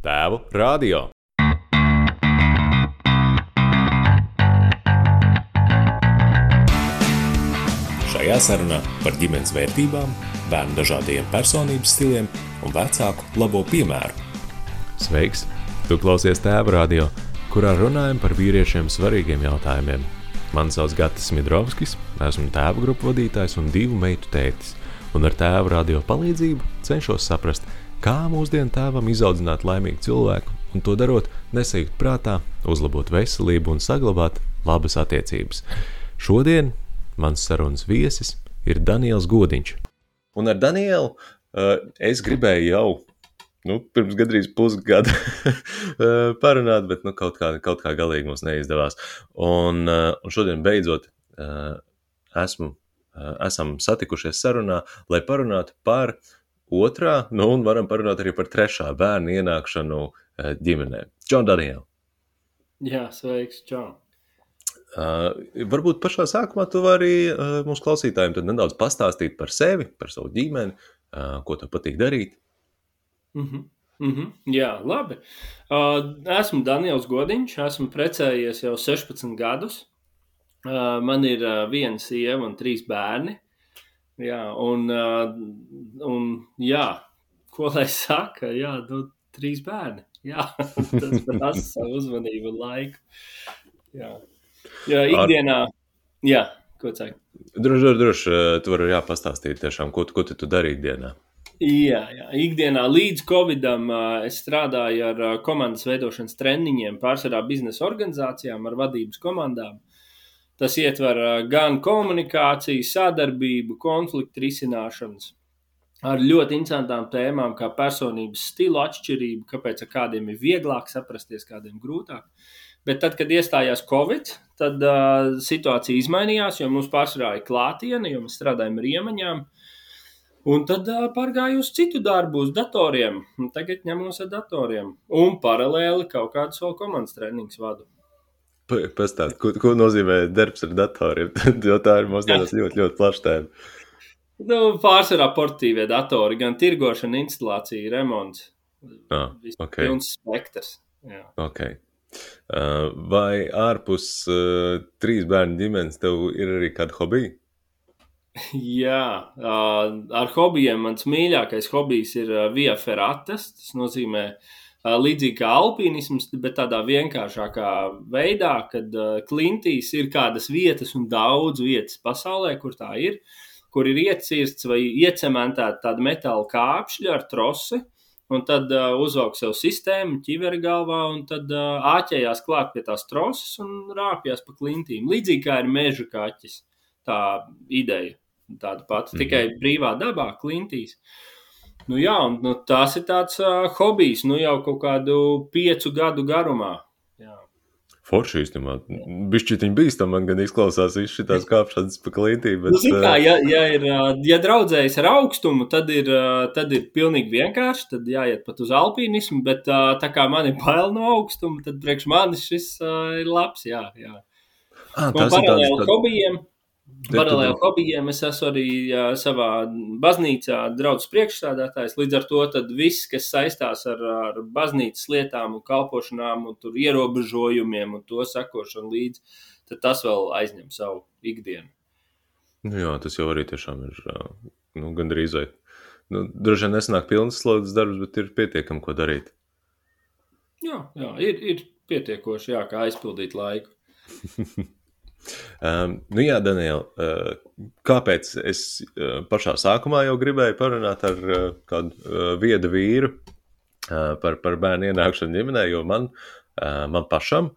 Tēvu radio. Šajā sarunā par ģimenes vērtībām, bērnu dažādiem personības stiliem un vecāku labo piemēru. Sveiks! Tu klausies Tēva radio, kurā runājam par vīriešiem svarīgiem jautājumiem. Mani sauc Gatis Midrovskis, esmu tēva grupu vadītājs un divu meitu tētis. Un ar tēva radio palīdzību cenšos saprast, kā mūsdienu tēvam izaudzināt laimīgu cilvēku, un to darot, nesajūt prātā, uzlabot veselību un saglabāt labas attiecības. Šodien mans sarunas viesis ir Daniels Godiņš. Un ar Danielu uh, es gribēju jau nu, pirms gandrīz pusgada parunāt, bet nu, kaut, kā, kaut kā galīgi mums neizdevās. Un, uh, un šodien beidzot esmu, esam satikušies sarunā, lai parunātu par otrā, nu un varam parunāt arī par trešā bērnu ienākšanu uh, ģimenē. Čau, Daniela! Jā, sveiks, čau! Uh, varbūt pašā sākumā tu vari uh, mūsu klausītājiem nedaudz pastāstīt par sevi, par savu ģimeni, uh, ko tev patīk darīt. Mm -hmm. Mm -hmm. Jā, labi. Uh, esmu Daniels Godiņš, esmu precējies jau 16 gadus. Uh, man ir uh, viena sieva un trīs bērni. Jā, un, un jā, ko lai saka, jā, nu, trīs bērni. Jā, tas prasa savu uzmanību un laiku. Jā. Jā, ikdienā, jā, ko teikt? Droši, droši, tu vari jāpastāstīt tiešām, ko, ko tu, tu dari ikdienā. Jā, jā, ikdienā līdz Covidam es strādāju ar komandas veidošanas treniņiem, pārsvarā biznesa organizācijām, ar vadības komandām. Tas ietver gan komunikāciju, sadarbību, konfliktu risināšanas, ar ļoti interesantām tēmām, kā personības stila atšķirība, kāpēc ar kādiem ir vieglāk saprasties, kādiem grūtāk. Bet tad, kad iestājās Covid, tad uh, situācija izmainījās, jo mums pārsvarā ir klātiene, jo mēs strādājam ar iemaņām. Un tad uh, pārgāju uz citu darbu, uz datoriem. Un tagad ņemos ar datoriem. Un paralēli kaut kādus vēl komandas treniņus vadu. Pa- Pastāst, ko, ko nozīmē darbs ar datoriem, jo tā ir mūsdienās ļoti, ļoti plaša tēma. Nu, pārsvarā portīvie datori, gan tirgošana, instalācija, remonts. Ah, Viss ok. Pilns spektrs. Jā. Okay. Uh, vai ārpus uh, trīs bērnu ģimenes tev ir arī kāda hobija? Jā, ā, ar hobijiem mans mīļākais hobijs ir via ferratas. Tas nozīmē ā, līdzīgi kā alpīnisms, bet tādā vienkāršākā veidā, kad ā, klintīs ir kādas vietas un daudz vietas pasaulē, kur tā ir, kur ir iecirsts vai iecementēta tāda metāla kāpšļa ar trosi. Un tad uh, uzvelk sev sistēmu, ķiveri galvā, un tad uh, āķējās klāt pie tās troses un rāpjas pa klintīm. Līdzīgi kā ir meža kaķis. Tā ideja tāda pati, Mhm. tikai brīvā dabā, klintīs. Nu, jā, un nu, tas ir tāds uh, hobijs, nu jau kaut kādu piecu gadu garumā. Jā. Forši īstenībā. Bišķiņ bīstam, man gan izklausās viss šitās kāpšanas pa klītīm, bet... Nu, kā, ja, ja, ir, ja draudzējas ar augstumu, tad ir, tad ir pilnīgi vienkārši. Tad jāiet pat uz alpīnismu, bet tā kā man ir bail no augstuma, tad priekš manis šis ir labs. Jā, jā. ah, Un tas ir tāds... paralēli tāds- hobijiem, Te- paralēli hobijiem es esmu arī ā, savā baznīcā draugs priekšsādātājs. Līdz ar to tad viss, kas saistās ar, ar baznīcas lietām un kalpošanām un tur ierobežojumiem un to sakošanu līdzi, tad tas vēl aizņem savu ikdienu. Nu, jā, tas jau arī tiešām ir nu, gandrīz vai... Nu, droši vien nesanāk pilnas slodzes darbs, bet ir pietiekami, ko darīt. Jā, jā ir, ir pietiekoši, jā, kā aizpildīt laiku. Um, nu jā, Daniela, uh, kāpēc es uh, pašā sākumā jau gribēju parunāt ar uh, kādu uh, viedu vīru uh, par, par bērnu ienākšanu ģimenē, jo man, uh, man pašam,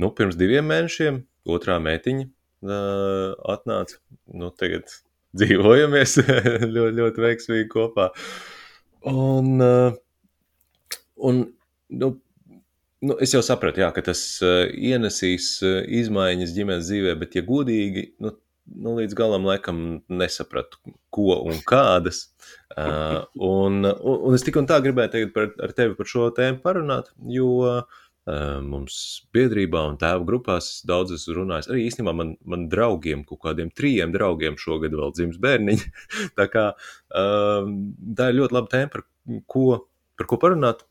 nu, pirms diviem mēnešiem otrā mētiņa uh, atnāca, nu, tagad dzīvojamies ļoti, ļoti veiksmīgi kopā. Un, uh, un nu, Nu, es jau sapratu, jā, ka tas uh, ienesīs uh, izmaiņas ģimenes dzīvē, bet, ja godīgi, nu, nu, līdz galam laikam nesapratu, ko un kādas. Uh, un, un, un es tik un tā gribēju tagad par, ar tevi par šo tēmu parunāt, jo uh, mums biedrībā un tēvu grupās daudz esmu runājis. Arī īstenībā man, man draugiem, kaut kādiem trijiem draugiem šogad vēl dzims bērniņi. tā kā uh, tā ir ļoti laba tēma, par ko, par ko parunāt.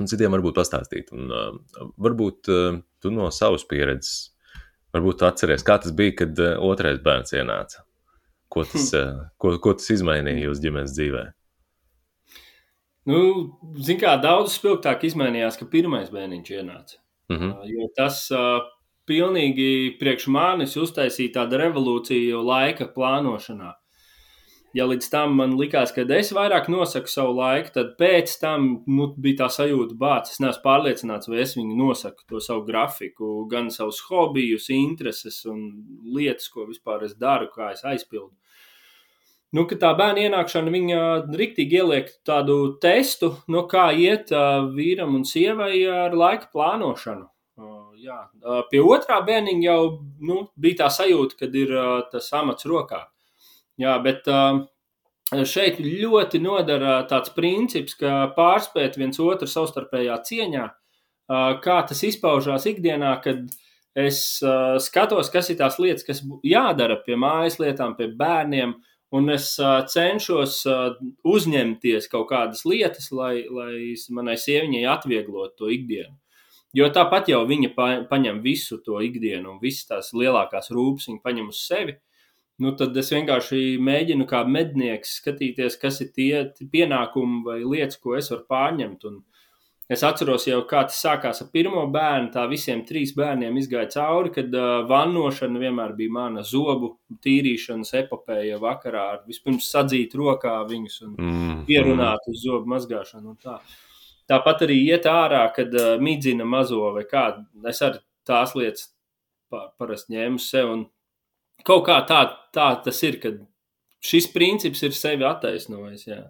Un citiem varbūt pastāstīt. Un, uh, varbūt uh, tu no savas pieredzes, varbūt atceries, kā tas bija, kad uh, otrais bērns ienāca. Ko tas, uh, ko, ko tas izmainīja jūsu ģimenes dzīvē? Nu, Ziniet, kā daudz spilgtāk izmainījās, ka pirmais bērniņš ienāca. Mm -hmm. uh, jo tas uh, pilnīgi priekš manis uztaisīja tādu revolūciju laika plānošanā ja līdz tam man likās, ka es vairāk nosaku savu laiku, tad pēc tam nu, bija tā sajūta, bācis. Es neesmu pārliecināts, vai es viņu nosaku to savu grafiku, gan savus hobijus, intereses un lietas, ko vispār es daru, kā es aizpildu. Nu, tā bērna ienākšana viņa rīktīgi ieliek tādu testu, no kā iet uh, vīram un sievai ar laika plānošanu. Uh, jā. uh, pie otrā bērniņa jau nu, bija tā sajūta, kad ir tas amats rokā. Jā, bet šeit ļoti nodara tāds princips, ka pārspēt viens otru savstarpējā cieņā, kā tas izpaužās ikdienā, kad es skatos, kas ir tās lietas, kas jādara pie mājas lietām, pie bērniem, un es cenšos uzņemties kaut kādas lietas, lai, lai manai sieviņai atvieglotu to ikdienu. Jo tāpat jau viņa pa, paņem visu to ikdienu, un visas tās lielākās rūpes viņa paņem uz sevi. Nu, tad es vienkārši mēģinu kā mednieks skatīties, kas ir tie pienākumi vai lietas, ko es varu pārņemt. Un es atceros jau, kā tas sākās ar pirmo bērnu. Tā visiem trīs bērniem izgāja cauri, kad uh, vannošana vienmēr bija mana zobu tīrīšanas epopēja vakarā. Vispirms sadzīt rokā viņus un mm, ierunāt mm. uz zobu mazgāšanu. Tā. Tāpat arī iet ārā, kad uh, mīdzina mazo vai kādu. Es arī tās lietas parasti ņēmu sev. Un, kaut kā tā, tā tas ir, ka šis princips ir sevi attaisnojis. Jā.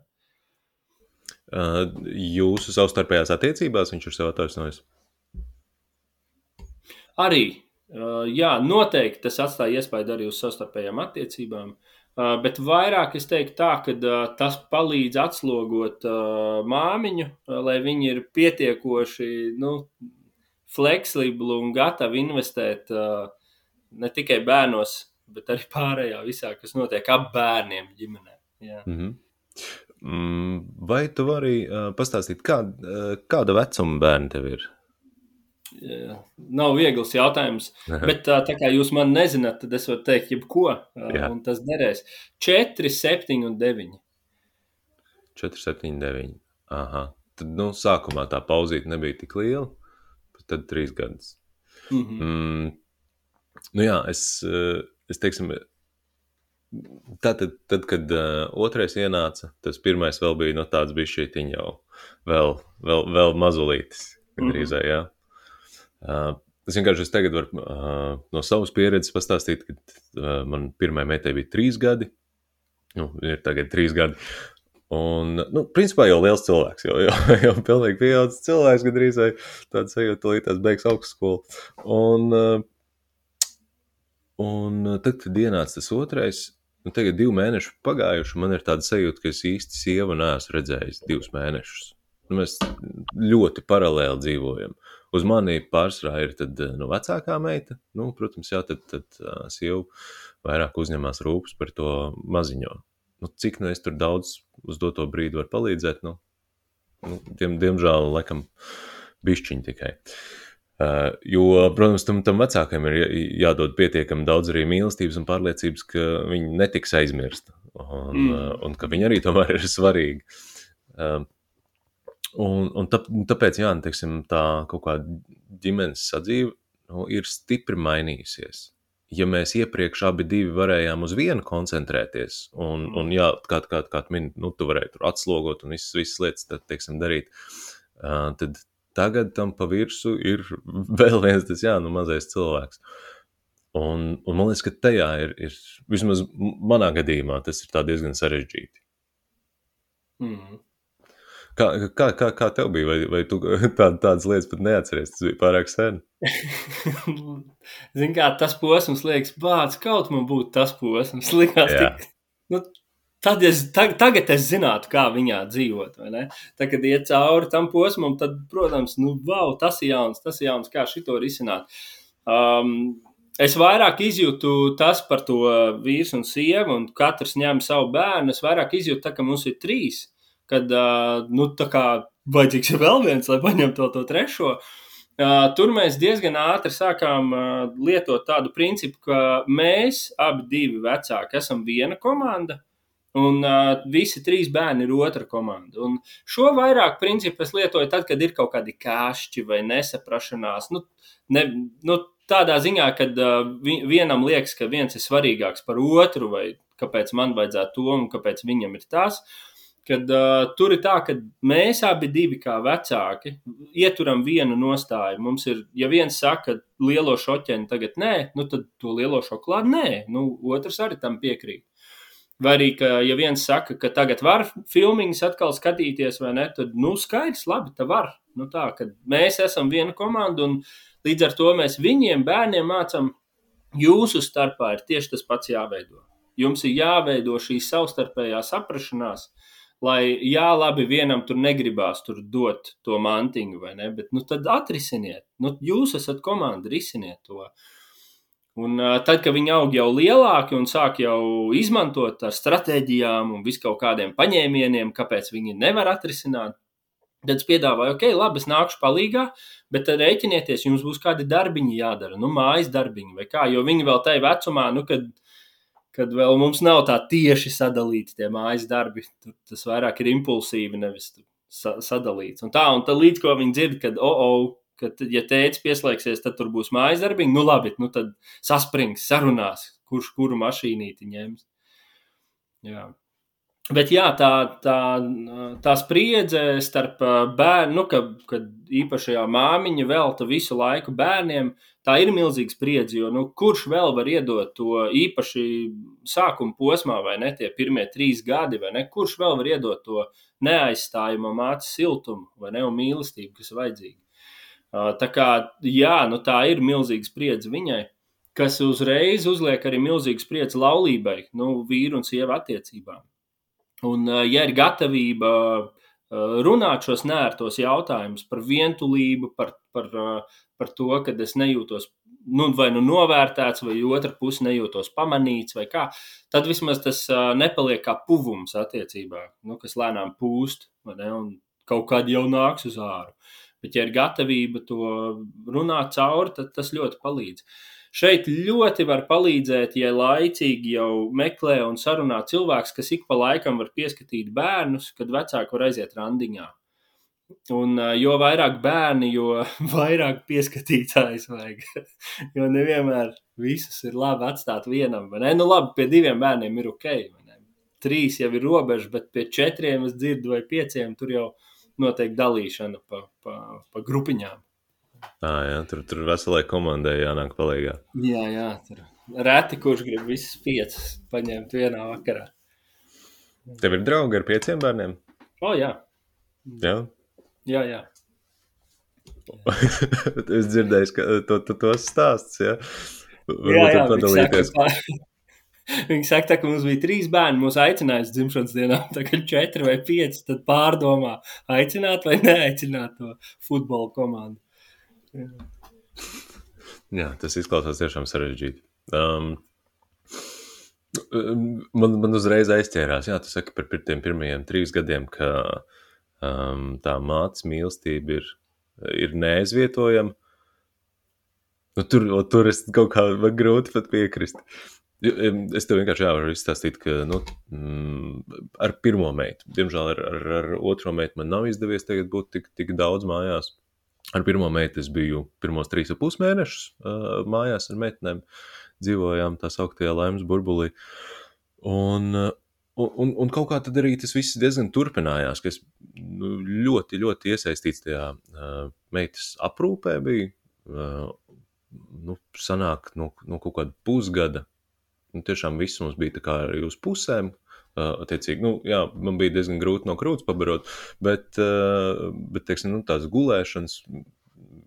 Uh, jūsu savstarpējās attiecībās viņš ir sev attaisnojis? Arī. Uh, jā, noteikti tas atstāja iespēju arī uz savstarpējām attiecībām. Uh, bet vairāk es teiktu tā, ka uh, tas palīdz atslogot uh, māmiņu, uh, lai viņi ir pietiekoši nu, fleksibli un gatavi investēt uh, ne tikai bērnos, bet arī pārējā visā, kas notiek ap bērniem ģimenē. Jā. Mm -hmm. Vai tu vari uh, pastāstīt, kā, uh, kāda vecuma bērni tev ir? Jā, nav viegls jautājums. Bet tā, tā kā jūs man nezināt, tad es varu teikt, jebko, uh, un tas derēs. 4, 7 un 9. 4, 7, 9. Aha. Tad, nu, sākumā tā pauzīte nebija tik liela, tad trīs gadus. Mm -hmm. mm, nu jā, es, es teiksim, Tātad, tad, kad uh, otrais ienāca, tas pirmais vēl bija no nu, tāds bija šī tiņa jau vēl, vēl, vēl mazulītis, gandrīz, mm -hmm. jā. Uh, es vienkārši es tagad varu uh, no savas pieredzes pastāstīt, ka uh, man pirmai meitai bija trīs gadi, nu, ir tagad trīs gadi, Un, nu, principā jau liels cilvēks, jau, jau, jau pilnīgi pieaudzis cilvēks, gandrīz vai tāds sajūta, līdz tās beigs augstskolu. Un, uh, Un uh, tad, kad ienāca tas otrais, nu, tagad divi mēneši pagājuši, man ir tāda sajūta, ka es īsti sievu neesmu redzējis divus mēnešus. Nu, mēs ļoti paralēli dzīvojam. Uz mani pārsvarā ir tad, uh, nu, vecākā meita. Nu, protams, jā, tad, tad uh, sieva vairāk uzņemās rūpes par to maziņo. Nu, cik nu es tur daudz uz doto brīdi varu palīdzēt, nu, nu diem, diemžēl, laikam, bišķiņi tikai. Uh, jo, protams, tam, tam vecākam ir jādod pietiekami daudz arī mīlestības un pārliecības, ka viņi netiks aizmirsti un, mm. uh, un ka viņi arī tomēr ir svarīgi. Uh, un, un tā, tāpēc, jā, nu, teiksim, tā kaut kāda ģimenes sadzīve nu, ir stipri mainījusies. Ja mēs iepriekš abi divi varējām uz vienu koncentrēties, un, un jā, kā, kā, kā min, nu, tu varēji tur atslogot un visas, visas lietas, tad, teiksim, darīt, tad Tagad tam pa virsmu ir vēl viens tas jā, nu, mazais cilvēks. Un, un man liekas, ka tajā ir, ir, vismaz manā gadījumā, tas ir diezgan sarežģīti. Mm. Kā, kā, kā, kā tev bija? Vai, vai tu tā, tādas lietas pat neatceries? Tas bija pārāk sen. Zini, kā tas posms liekas, bācis, kaut man būtu tas posms. Likās, tik, nu, Tad es, tag, tagad es zinātu, kā viņā dzīvot. Tad, kad iet cauri tam posmam, tad, protams, nu, wow, tas ir jauns, tas ir jauns, kā šito risināt. Um, es vairāk izjūtu tas par to vīru un sievu, un katrs ņem savu bērnu. Es vairāk izjūtu, tā, ka mums ir trīs. Kad uh, nu, kā, vajadzīgs vēl viens, lai paņemtu to, to trešo. Uh, tur mēs diezgan ātri sākām uh, lietot tādu principu, ka mēs abi divi vecāki esam viena komanda, un uh, visi trīs bērni ir otra komanda. Un šo vairāk principu es lietoju tad, kad ir kaut kādi kāšķi vai nesaprašanās. Nu, ne, nu, tādā ziņā, ka uh, vienam liekas, ka viens ir svarīgāks par otru, vai kāpēc man vajadzētu to un kāpēc viņam ir tas. Kad, uh, tur ir tā, ka mēs abi divi kā vecāki ieturam vienu nostāju. Mums ir, ja viens saka, lielo šoķeni tagad nē, nu tad to lielo šokolādi nē, nu otrs arī tam piekrīt. Vai arī, ka, ja viens saka, ka tagad var filmiņas atkal skatīties, vai ne, tad, nu, skaidrs, labi, tā var. Nu, tā, mēs esam viena komanda, un līdz ar to mēs viņiem, bērniem, mācām, jūsu starpā ir tieši tas pats jāveido. Jums ir jāveido šī savstarpējā saprašanās, lai, jā, labi, vienam tur negribās tur dot to mantiņu, vai ne, bet, nu, tad atrisiniet. Nu, jūs esat komanda, risiniet to. Un tad, kad viņi aug jau lielāki un sāk jau izmantot ar stratēģijām un visu kaut kādiem paņēmieniem, kāpēc viņi nevar atrisināt, tad es piedāvāju, ok, labi, es nākušu palīgā, bet tad rēķinieties, jums būs kādi darbiņi jādara, nu, mājas darbiņi vai kā, jo viņi vēl tajā vecumā, nu, kad kad vēl mums nav tā tieši sadalīti tie mājas darbi. Tas vairāk ir impulsīvi, nevis sa sadalīts. Un tā, un tad līdz ko viņi dzird, kad, oh, oh, kad, ja tēvs pieslēgsies, tad tur būs mājas darbiņi, nu labi, nu tad sasprings, sarunās, kurš kuru mašīnīti ņems. Jā. Bet jā, tā, tā, tā spriedze starp bērnu, nu, ka, kad īpašajā māmiņa velta visu laiku bērniem, tā ir milzīga spriedze. Jo nu, kurš vēl var iedot to īpaši sākuma posmā, vai ne tie pirmie trīs gadi, vai ne? Kurš vēl var iedot to neaizstājumu mācību siltumu vai ne, un mīlestību, kas ir vajadzīga. Tā kā jā, nu, tā ir milzīga spriedze viņai kas uzreiz uzliek arī milzīgu spriedzi laulībai, nu, vīru un sievu attiecībām. Un, ja ir gatavība runāt šos nērtos jautājumus par vientulību, par, par, par to, ka es nejūtos nu, vai nu novērtēts, vai otra puse nejūtos pamanīts, vai kā, tad vismaz tas nepaliek kā puvums attiecībā, nu, kas lēnām pūst, ne, un kaut kad jau nāks uz āru. Bet, ja ir gatavība to runāt cauri, tad tas ļoti palīdz. Šeit ļoti var palīdzēt, ja laicīgi jau meklē un sarunā cilvēks, kas ik pa laikam var pieskatīt bērnus, kad vecāki var aiziet randiņā. Un, jo vairāk bērni, jo vairāk pieskatītājs vajag. jo nevienmēr visus ir labi atstāt vienam. Nu, labi, pie diviem bērniem ir ok. Trīs jau ir robeža, bet pie četriem es dzirdu, vai pieciem tur jau notiek dalīšana pa, pa, pa grupiņām. À, jā, tur tur veselai komandai jānāk palīdzīgā. Jā, jā, tur reti kurš grib visas piecas paņemt vienā vakarā. Tev ir draugi ar pieciem bērniem? O, jā. Jā, jā. jā. es dzirdēju, ka to, to, tos stāsts, ja? Varbūt jā, jā, padalīties. Saka, Viņi saka, tā, ka mums bija trīs bērni, mūsu aicinājums dzimšanas dienā, tagad četri vai pieci, tad pārdomā, aicināt vai neaicināt to futbola komandu. Jā, tas izklausās tiešām sarežģīti. Um, man, man uzreiz aizķērās, jā, tu saki par tiem pirmajiem trīs gadiem, ka um, tā mātes mīlestība ir, ir neaizvietojama. Nu, tur, tur es kaut kā grūti pat piekrist. Es tev vienkārši jā, varu izstāstīt, ka nu, mm, ar pirmo meitu, diemžēl ar, ar, ar otro meitu man nav izdevies būt tik, tik daudz mājās. Ar pirmo meitu es biju pirmos trīs ar pus mēnešus uh, mājās ar meitenēm. Dzīvojām tā sauktajā laimes burbulī. Un, uh, un, un kaut kā tad arī tas viss diezgan turpinājās, ka es nu, ļoti, ļoti iesaistīts tajā uh, meitas aprūpē biju. Uh, nu, sanāk no, no kaut kāda pusgada. Nu, tiešām viss mums bija tā kā arī uz pusēm, Attiecīgi, nu, jā, man bija diezgan grūti no krūts pabarot, bet, bet teiksim, nu, tās gulēšanas,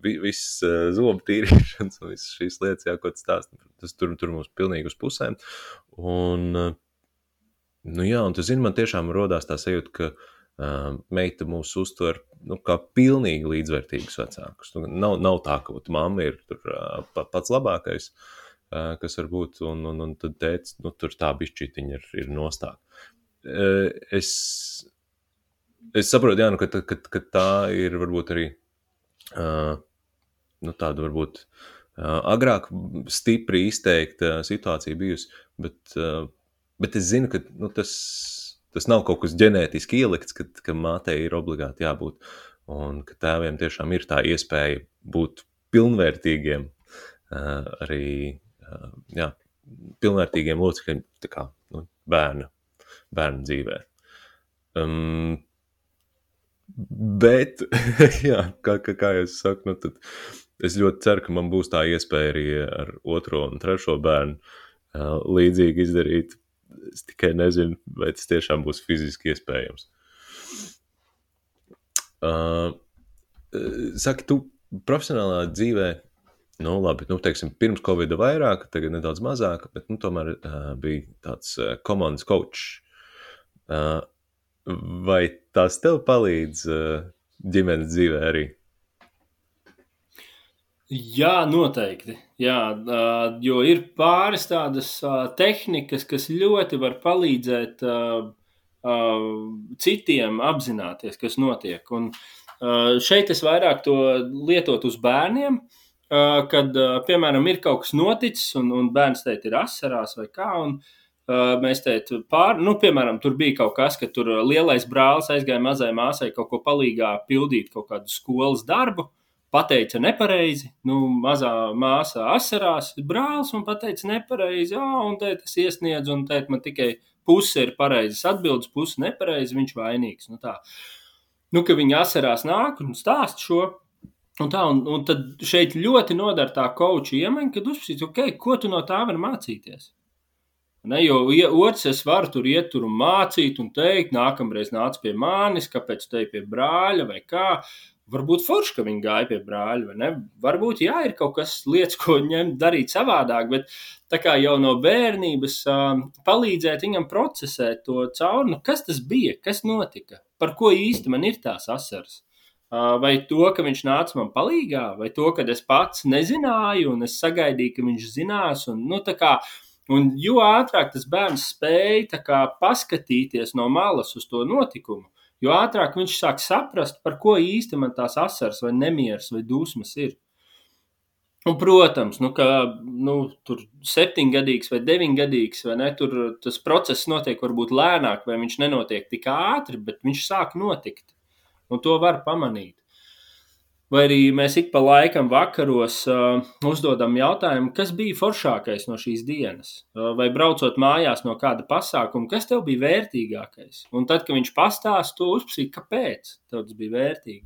viss zobu tīrīšanas un visas šīs lietas, jā, ko tas stāsta, tas tur, tur mums pilnīgi uz pusēm. Un, nu, jā, un tu zini, man tiešām rodās tā sajūta, ka meita mūs uztver nu, kā pilnīgi līdzvērtīgus vecākus. Nu, nav, nav tā, ka mamma ir tur pats labākais. Uh, kas var būt, un, un, un tad teica, nu, tur tā bišķītiņa ir, ir nostāta. Eh, es es saprotu, jā, nu, ka, ka, ka tā ir varbūt arī uh, nu, tāda varbūt agrāk stipri izteikta situācija bijusi, bet, bet es zinu, ka nu, tas, tas nav kaut kas ģenētiski ielikts, ka, ka mātei ir obligāti jābūt, un ka tēviem tiešām ir tā iespēja būt pilnvērtīgiem arī, jā, pilnvērtīgiem locekļiem, kā nu, bērna, bērna dzīvē. Um, bet, jā, kā, kā, kā jau es saku, nu, tad es ļoti ceru, ka man būs tā iespēja arī ar otro un trešo bērnu uh, līdzīgi izdarīt. Es tikai nezinu, vai tas tiešām būs fiziski iespējams. Uh, saki, tu profesionālā dzīvē, nu, labi, nu, teiksim, pirms Covid vairāk, tagad nedaudz mazāk, bet, nu, tomēr uh, bija tāds uh, komandas coach. Uh, vai tas tev palīdz uh, ģimenes dzīvē arī? Jā, noteikti. Jā, uh, jo ir pāris tādas uh, tehnikas, kas ļoti var palīdzēt uh, citiem apzināties, kas notiek. Un, šeit es vairāk to lietotu uz bērniem, uh, kad, uh, piemēram, ir kaut kas noticis un, un bērns teikt ir asarās vai kā. Un, uh, Mēs teiktu, pār, nu, piemēram, tur bija kaut kas, ka tur lielais brālis aizgāja mazai māsai kaut ko palīgā pildīt kaut kādu skolas darbu. Uh, pateica nepareizi, nu, mazā māsā asarās, brālis man pateica nepareizi, oh, un te tas iesniedz, un te man tikai puse ir pareizas atbildes, puse nepareizi, viņš vainīgs. Nu, tā. nu, ka viņi asarās nāk un stāst šo. Un tā, un, un tad šeit ļoti nodara tā koča iemaņa, kad uzspriež, okay, ko tu no tā vari mācīties. Ne, jo otrs es varu tur iet tur un mācīt un teikt, nākamreiz nāc pie manis, kāpēc te pie brāļa vai kā. Varbūt forši, ka viņi gāja pie brāļa, vai ne? Varbūt, jā, ir kaut kas lietas, ko ņemt, darīt savādāk, bet tā kā jau no bērnības uh, palīdzēt viņam procesēt to cauri, nu, kas tas bija, kas notika, par ko īsti man ir tās asaras. Uh, vai to, ka viņš nāca man palīdzīgā, vai to, ka es pats nezināju, un es sagaidīju, ka viņš zinās. Un, nu, kā, un jo ātrāk tas bērns spēja kā, paskatīties no malas uz to notikumu, jo ātrāk viņš sāk saprast, par ko īsti man tās asaras, vai nemieras, vai dusmas ir. Un, protams, nu, ka nu, tur septiņgadīgs vai deviņgadīgs, vai ne, tur tas process notiek varbūt lēnāk, vai viņš nenotiek tik ātri, bet viņš sāk notikt. Un to var pamanīt. Vai arī mēs ik pa laikam vakaros uh, uzdodam jautājumu, kas bija foršākais no šīs dienas, uh, vai braucot mājās no kāda pasākuma, kas tev bija vērtīgākais. Un tad, kad viņš pastāsta to uzsprāst, kāpēc tas bija vērtīgi.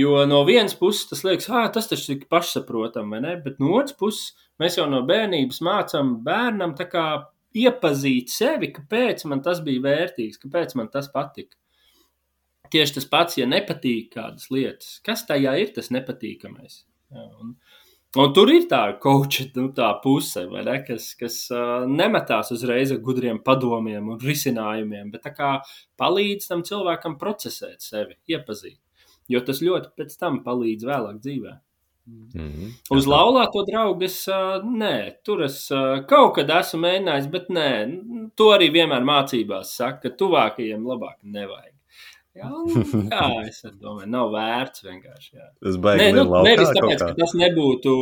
Jo no vienas puses tas liekas, ah, tas taču ir pašsaprotami, vai ne? Bet no otras puses mēs jau no bērnības mācām bērnam iepazīt sevi, kāpēc man tas bija vērtīgs, kāpēc man tas patika. Tieši tas pats, ja nepatīk kādas lietas, kas tajā ir tas nepatīkamais. Jā, un, un tur ir tā koča nu, tā puse, ne, kas, kas uh, nemetās uzreiz ar gudriem padomiem un risinājumiem, bet palīdz tam cilvēkam procesēt sevi, iepazīt. Jo tas ļoti pēc tam palīdz vēlāk dzīvē. Mm -hmm. Uz laulāto draugu es uh, nē, tur es uh, kaut kad esmu mēģinājis, bet nē, to arī vienmēr mācībās saka, ka tuvākajiem labāk nevajag. Jā, jā, es domāju, nav vērts vienkārši. Jā. Tas baigs nu, nevis tāpēc, ka tas nebūtu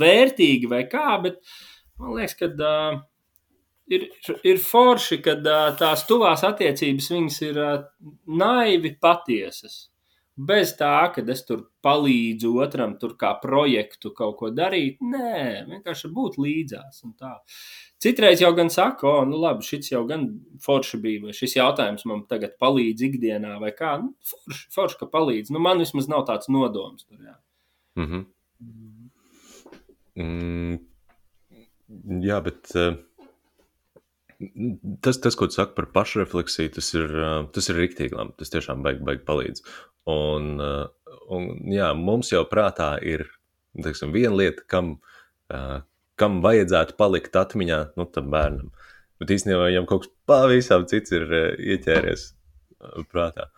vērtīgi vai kā, bet man liekas, ka uh, ir, ir forši, ka uh, tās tuvās attiecības viņas ir uh, naivi patiesas. Bez tā, ka es tur palīdzu otram, tur kā projektu kaut ko darīt. Nē, vienkārši būt līdzās. Citreiz jau gan saka, o, nu labi, šis jau gan forši bija, vai šis jautājums man tagad palīdz ikdienā, vai kā. Nu, forši, forši, ka palīdz. Nu, man vismaz nav tāds nodoms. Tur, jā. Mm -hmm. mm, jā, bet uh, tas, tas, ko tu saki par pašrefleksiju, tas ir, uh, tas ir riktīgi labi. Tas tiešām baigi, baigi palīdz. Un, uh, un jā, mums jau prātā ir teiksim, viena lieta, kam, uh, kam vajadzētu palikt atmiņā nu, tam bērnam. Bet īstenībā viņam kaut kas pavisam cits ir uh, ieķēries uh, prātā.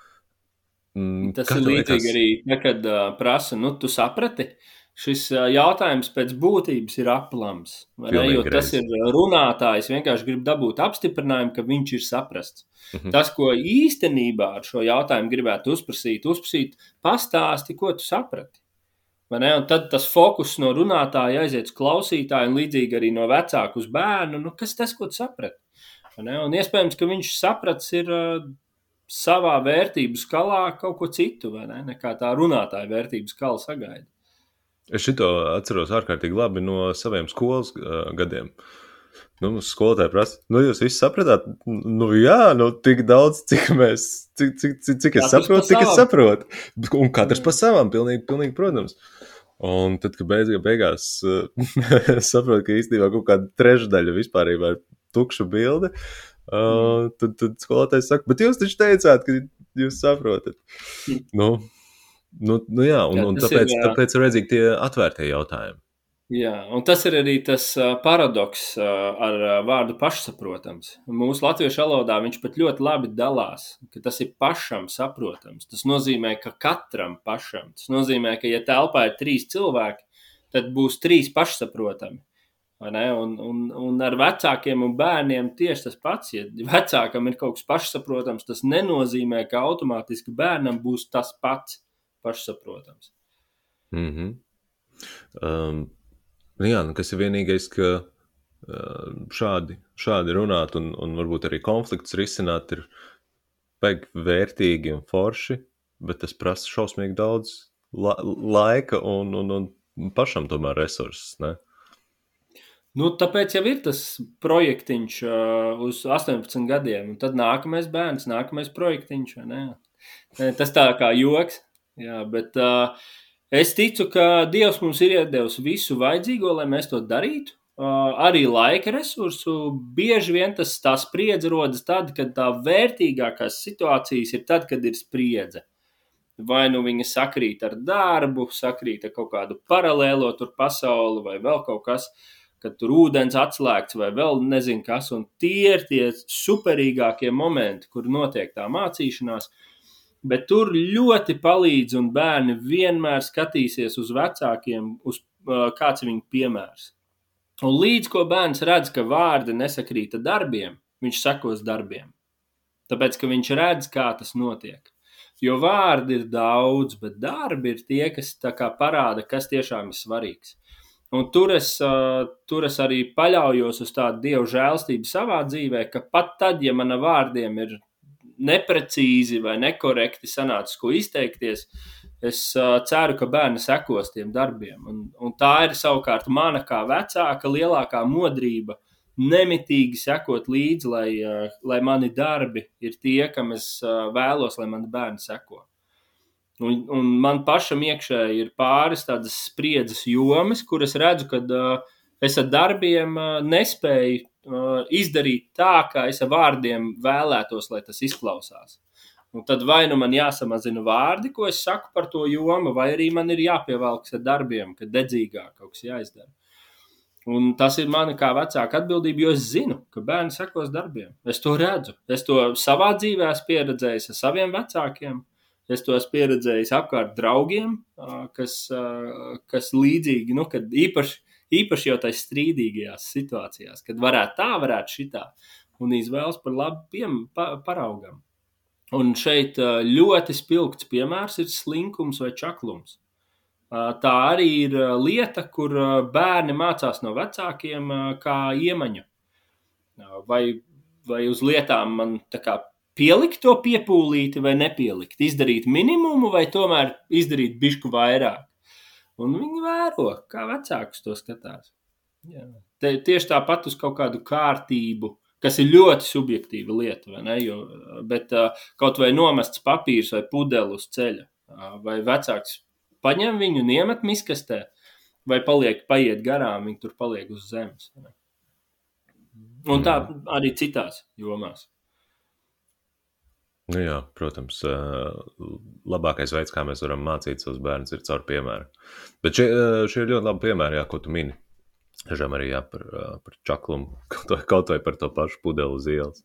Mm, Tas ir līdzīgi arī, kad uh, prasa, nu, tu saprati, šis jautājums pēc būtības ir aplams. Jo tas ir runātājs, vienkārši grib dabūt apstiprinājumu, ka viņš ir saprasts. Mm -hmm. Tas, ko īstenībā ar šo jautājumu gribētu uzprasīt, uzprasīt, pastāsti, ko tu saprati. Tad tas fokus no runātāja aiziet uz klausītāju, un līdzīgi arī no vecāka uz bērnu. Nu, kas tas, ko tu saprati? Un iespējams, ka viņš saprats ir savā vērtību skalā kaut ko citu, ne? nekā tā runātāja vērtību skala sagaida. Es šito atceros ārkārtīgi labi no saviem skolas uh, gadiem. Nu, skolotāji prasa, nu, jūs visi sapratāt, nu, jā, nu, tik daudz, cik mēs, cik, cik, cik, cik es katrs saprotu, cik es saprotu. Un katrs pa savām, pilnīgi, pilnīgi, protams. Un tad, kad beig, beigās uh, saprotu, ka īstenībā kaut kāda trešdaļa vispār ir tukša bilde, uh, tad, tad skolotājs saka, bet jūs taču teicāt, ka jūs saprotat. Mm. Nu, Nu, nu jā, un, jā, un tāpēc, ir, jā. tāpēc ir vajadzīgi tie atvērtie jautājumi. Jā, un tas ir arī tas paradoks ar vārdu pašsaprotams. Mūsu latviešu valodā viņš pat ļoti labi dalās, ka tas ir pašam saprotams. Tas nozīmē, ka katram pašam. Tas nozīmē, ka ja telpā ir trīs cilvēki, tad būs trīs pašsaprotami. Un, un, un ar vecākiem un bērniem tieši tas pats. Ja vecākam ir kaut kas pašsaprotams, tas nenozīmē, ka automātiski bērnam būs tas pats pašsaprotams. Mm -hmm. um, jā, nu kas ir vienīgais, ka uh, šādi, šādi runāt un, un varbūt arī konflikts risināt ir baigi vērtīgi un forši, bet tas prasa šausmīgi daudz la laika un, un, un pašam tomēr resursus, ne? Nu, tāpēc jau ir tas projektiņš uh, uz 18 gadiem, un tad nākamais bērns, nākamais projektiņš. Tas tā kā joks, Jā, bet uh, es ticu, ka Dievs mums ir iedevis visu vajadzīgo, lai mēs to darītu. Uh, arī laika resursu. Bieži vien tas tā spriedze rodas tad, kad tā vērtīgākās situācijas ir tad, kad ir spriedze. Vai nu viņa sakrīt ar darbu, sakrīt ar kaut kādu paralēlo pasauli vai vēl kaut kas, kad tur ūdens atslēgts vai vēl nezinu kas. Un tie ir tie superīgākie momenti, kur notiek tā mācīšanās. Uh, Bet tur ļoti palīdz, un bērni vienmēr skatīsies uz vecākiem, uz kāds ir viņu piemērs. Un līdz ko bērns redz, ka vārdi nesakrīt ar darbiem, viņš sekos darbiem. Tāpēc, ka viņš redz, kā tas notiek. Jo vārdi ir daudz, bet darbi ir tie, kas parāda, kas tiešām ir svarīgs. Un tur es, tur es arī paļaujos uz tādu dievu žēlstību savā dzīvē, ka pat tad, ja mana vārdiem ir neprecīzi vai nekorekti sanācis, ko izteikties. Es uh, ceru, ka bērni sekos tiem darbiem. Un, un tā ir savukārt mana kā vecāka lielākā modrība. Nemitīgi sekot līdzi, lai, uh, lai mani darbi ir tie, kam es uh, vēlos, lai mani bērni seko. Un, un man pašam iekšēji ir pāris tādas spriedzes jomas, kuras redzu, ka uh, es ar darbiem uh, nespēju izdarīt tā, kā es ar vārdiem vēlētos, lai tas izklausās. Un tad vai nu man jāsamazina vārdi, ko es saku par to jomu, vai arī man ir jāpievelkas ar darbiem, ka dedzīgāk kaut kas jāizdara. Un tas ir mana kā vecāka atbildība, jo es zinu, ka bērni sekos darbiem. Es to redzu. Es to savā dzīvē esmu pieredzējis ar saviem vecākiem. Es to esmu pieredzējis apkārt draugiem, kas, kas līdzīgi, nu, kad īpaši Īpaši jau tajās strīdīgajās situācijās, kad varētu tā, varētu šitā, un izvēlas par labu piem, pa, paraugam. Un šeit ļoti spilgts piemērs ir slinkums vai čaklums. Tā arī ir lieta, kur bērni mācās no vecākiem, kā iemaņu. Vai, vai uz lietām man kā, pielikt to piepūlīti vai nepielikt, izdarīt minimumu vai tomēr izdarīt bišku vairāk. Un viņi vēro, kā vecāks to skatās. Jā. Te, tieši tāpat uz kaut kādu kārtību, kas ir ļoti subjektīva lieta, vai ne? Jo, bet kaut vai nomests papīrs vai pudelis uz ceļa, vai vecāks paņem viņu un iemet miskastē, vai paliek, paiet garām, viņi tur paliek uz zemes. Un tā arī citās jomās. Nu jā, protams, labākais veids, kā mēs varam mācīt savus bērnus, ir caur piemēru. Bet šie, šie ir ļoti labi piemēri, jā, ko tu mini. Dažām arī jā, par, par čaklumu, kaut vai, kaut vai par to pašu pudeli uz ielas.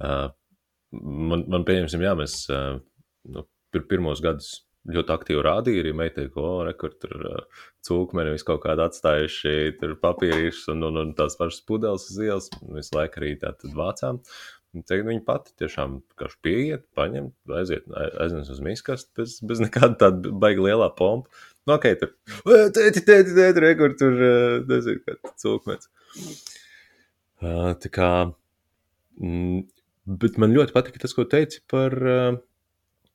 Man, man pieņemsim, jā, mēs nu, pir, pirmos gadus ļoti aktīvi rādīja arī meitai, ko oh, re, tur cūkmeni visu kaut kādu atstājuši, tur papīrīšus un, un, un tās pašas pudeles uz ielas. Visu laiku arī tā tad vācām. Tagad viņa pati tiešām pieiet, paņem, aiziet, aiznes uz miskast bez, bez nekāda tāda baigta lielā pompa. Nu, ok, tur tēti, tēti, tēti, re, kur tur, nezinu, kā cūkmens. Uh, tā kā, mm, bet man ļoti patika tas, ko teici par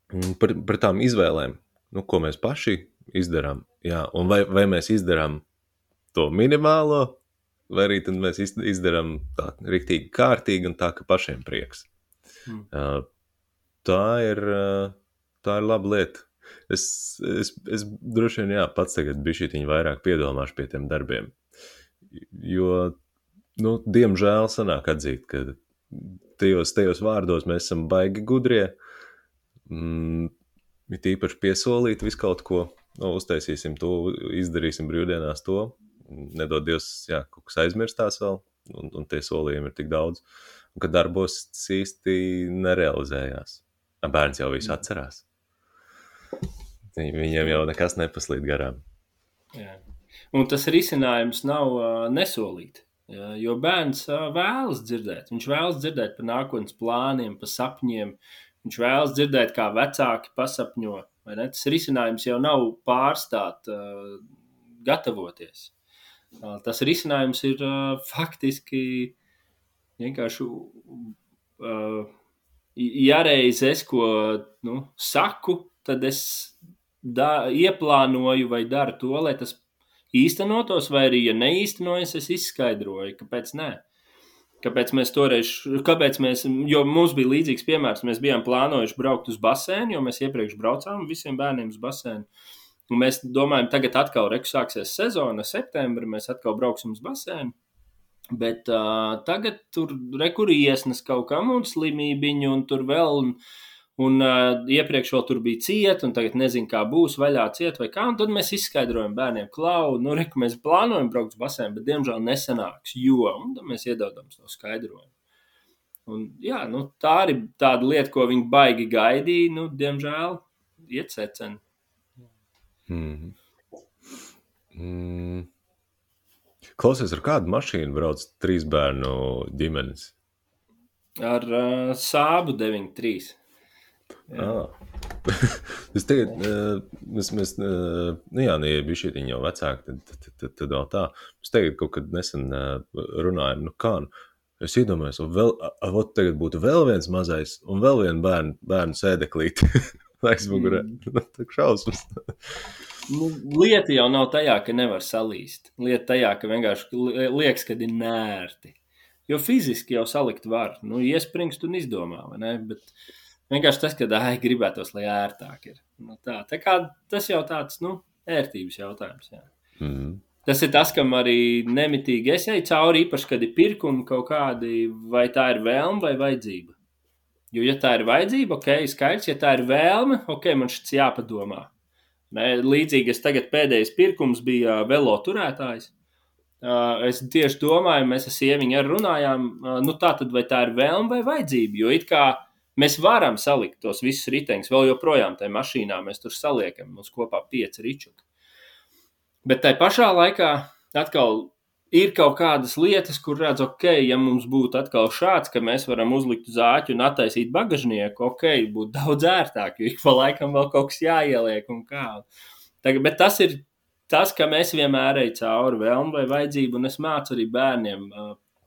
Mm, par, par tām izvēlēm, nu, ko mēs paši izdarām. Jā, un vai, vai mēs izdarām to minimālo, vai arī mēs izdarām tā rīktīgi kārtīgi un tā, ka pašiem prieks. Mm. Tā ir, tā ir laba lieta. Es, es, es droši vien, jā, pats tagad biju šī vairāk piedomāšu pie tiem darbiem. Jo, nu, diemžēl sanāk atzīt, ka tajos, tajos vārdos mēs esam baigi gudrie, uh, mm, it īpaši piesolīt visu kaut ko, nu, uztaisīsim to, izdarīsim brīvdienās to, nedod Dievs, jā, kaut kas aizmirstās vēl, un, un tie solījumi ir tik daudz, un kad darbos īsti nerealizējās. Bērns jau visu atcerās. Viņiem jau nekas nepaslīd garām. Jā. Un tas risinājums nav uh, nesolīt. Jā, jo bērns uh, vēlas dzirdēt. Viņš vēlas dzirdēt par nākotnes plāniem, par sapņiem. Viņš vēlas dzirdēt, kā vecāki pasapņo. Tas risinājums jau nav pārstāt, uh, gatavoties. Tas risinājums ir faktiski vienkārši. Ja reiz es ko nu, saku, tad es da, ieplānoju vai daru to, lai tas īstenotos, vai arī, ja neīstenojas, es izskaidroju, kāpēc nē. Kāpēc mēs toreiz, kāpēc mēs, jo mums bija līdzīgs piemērs, mēs bijām plānojuši braukt uz basēnu, jo mēs iepriekš braucām visiem bērniem uz basēnu. Un mēs domājam, tagad atkal reku sāksies sezona, septembrī mēs atkal brauksim uz basēnu. Bet uh, tagad tur rekurijas kaut kam un slimībiņu un tur vēl. Un, Un uh, iepriekš vēl tur bija cieta, un tagad nezinu, kā būs vaļā cieta vai kā. Un tad mēs izskaidrojam bērniem, klau, nu, re, mēs plānojam braukt uz basēm, bet diemžēl nesanāks, jo, un tad mēs iedodam to skaidrojumu. Un, jā, nu, tā arī tāda lieta, ko viņi baigi gaidīja, nu, diemžēl iet secen. Mm. Mm. Klausies, ar kādu mašīnu brauc trīs bērnu ģimenes? Ar uh, Sābu 93. Ah. es tagad, uh, mēs, mēs uh, nu jā, nu, ja bija šī jau vecāki, tad, tad, tad, tad, vēl tā. Es tagad kaut kad nesen uh, runāju, nu kā, nu, es iedomājos, vēl, avot tagad būtu vēl viens mazais un vēl viena bērnu, bērnu sēdeklīte aizmugurē. Mm. tā šausmas. nu, lieta jau nav tajā, ka nevar salīst. Lieta tajā, ka vienkārši liekas, ka ir nērti. Jo fiziski jau salikt var. Nu, iespringst un izdomā, vai ne? Bet, Vienkārši tas, ka ai, gribētos, lai ērtāk ir. Nu, tā, tā kā tas jau tāds nu, ērtības jautājums. Jā. Mm. Tas ir tas, kam arī nemitīgi es eju cauri, īpaši, kad ir pirkumi kaut kādi, vai tā ir vēlme vai vajadzība. Jo, ja tā ir vajadzība, ok, skaidrs, ja tā ir vēlme, ok, man šis jāpadomā. Ne, līdzīgi es tagad pēdējais pirkums bija velo turētājs. Uh, es tieši domāju, mēs ar sieviņu arī runājām, uh, nu tā tad vai tā ir vēlme vai vajadzība. Jo it kā Mēs varam salikt tos visus riteņus, vēl joprojām tajā mašīnā mēs tur saliekam, mums kopā pieci ričuki. Bet tai pašā laikā atkal ir kaut kādas lietas, kur redz, ok, ja mums būtu atkal šāds, ka mēs varam uzlikt uz āķu un attaisīt bagāžnieku, ok, būtu daudz ērtāk, jo ik pa laikam vēl kaut kas jāieliek un kā. Tagad, bet tas ir tas, ka mēs vienmēr ejam cauri vēlmu vai vajadzību, un es mācu arī bērniem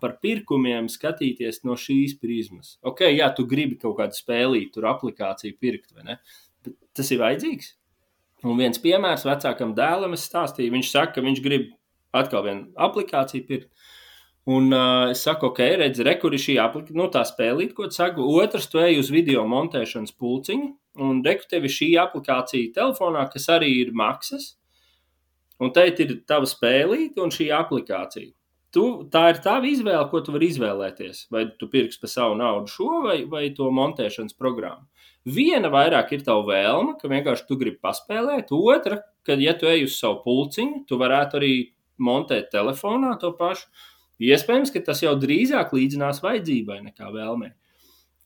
par pirkumiem skatīties no šīs prizmas. Ok, jā, tu gribi kaut kādu spēlīt, tur aplikāciju pirkt, vai ne? Bet tas ir vajadzīgs. Un viens piemērs vecākam dēlam es stāstīju, viņš saka, ka viņš grib atkal vienu aplikāciju pirkt. Un uh, es saku, ok, redz, re, kur ir šī aplikācija, nu, tā spēlīt, ko tu saki. Otrs, tu ej uz video montēšanas pulciņu, un reku tev ir šī aplikācija telefonā, kas arī ir maksas. Un te ir tava spēlīte un šī aplikācija tu, tā ir tava izvēle, ko tu vari izvēlēties. Vai tu pirksi par savu naudu šo vai, vai to montēšanas programmu. Viena vairāk ir tava vēlme, ka vienkārši tu gribi paspēlēt. Otra, ka, ja tu ej uz savu pulciņu, tu varētu arī montēt telefonā to pašu. Iespējams, ka tas jau drīzāk līdzinās vajadzībai nekā vēlmei.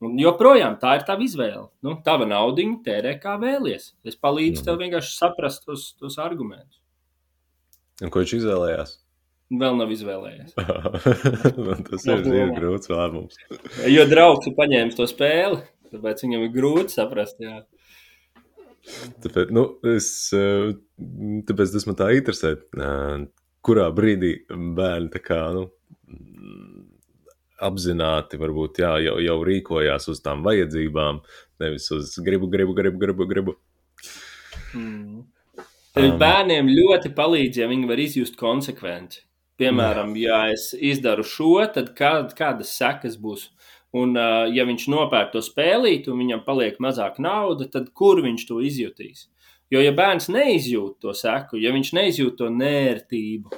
Un joprojām tā ir tava izvēle. Nu, tava naudiņa tērē kā vēlies. Es palīdzu Mhm. tev vienkārši saprast tos, tos argumentus. Un ko viņš izvēlējās? Vēl nav izvēlējies. Tas ir, ir grūts lēmums. Jo draugs ir paņēmis to spēli, tāpēc viņam ir grūti saprast. Jā. Tāpēc, nu, es, eh, tāpēc tas man tā interesē, kurā brīdī bērni kā, nu, mm, apzināti varbūt jā, jau, jau rīkojās uz tām vajadzībām, nevis uz gribu, gribu, gribu, gribu. gribu. Mm. Um. Bērniem ļoti palīdz, ja viņi var izjust konsekvenci. Piemēram, ja es izdaru šo, tad kā, kādas sekas būs? Un, uh, ja viņš nopērk to spēlīt, un viņam paliek mazāk naudas, tad kur viņš to izjutīs? Jo, ja bērns neizjūt to seku, ja viņš neizjūt to nērtību,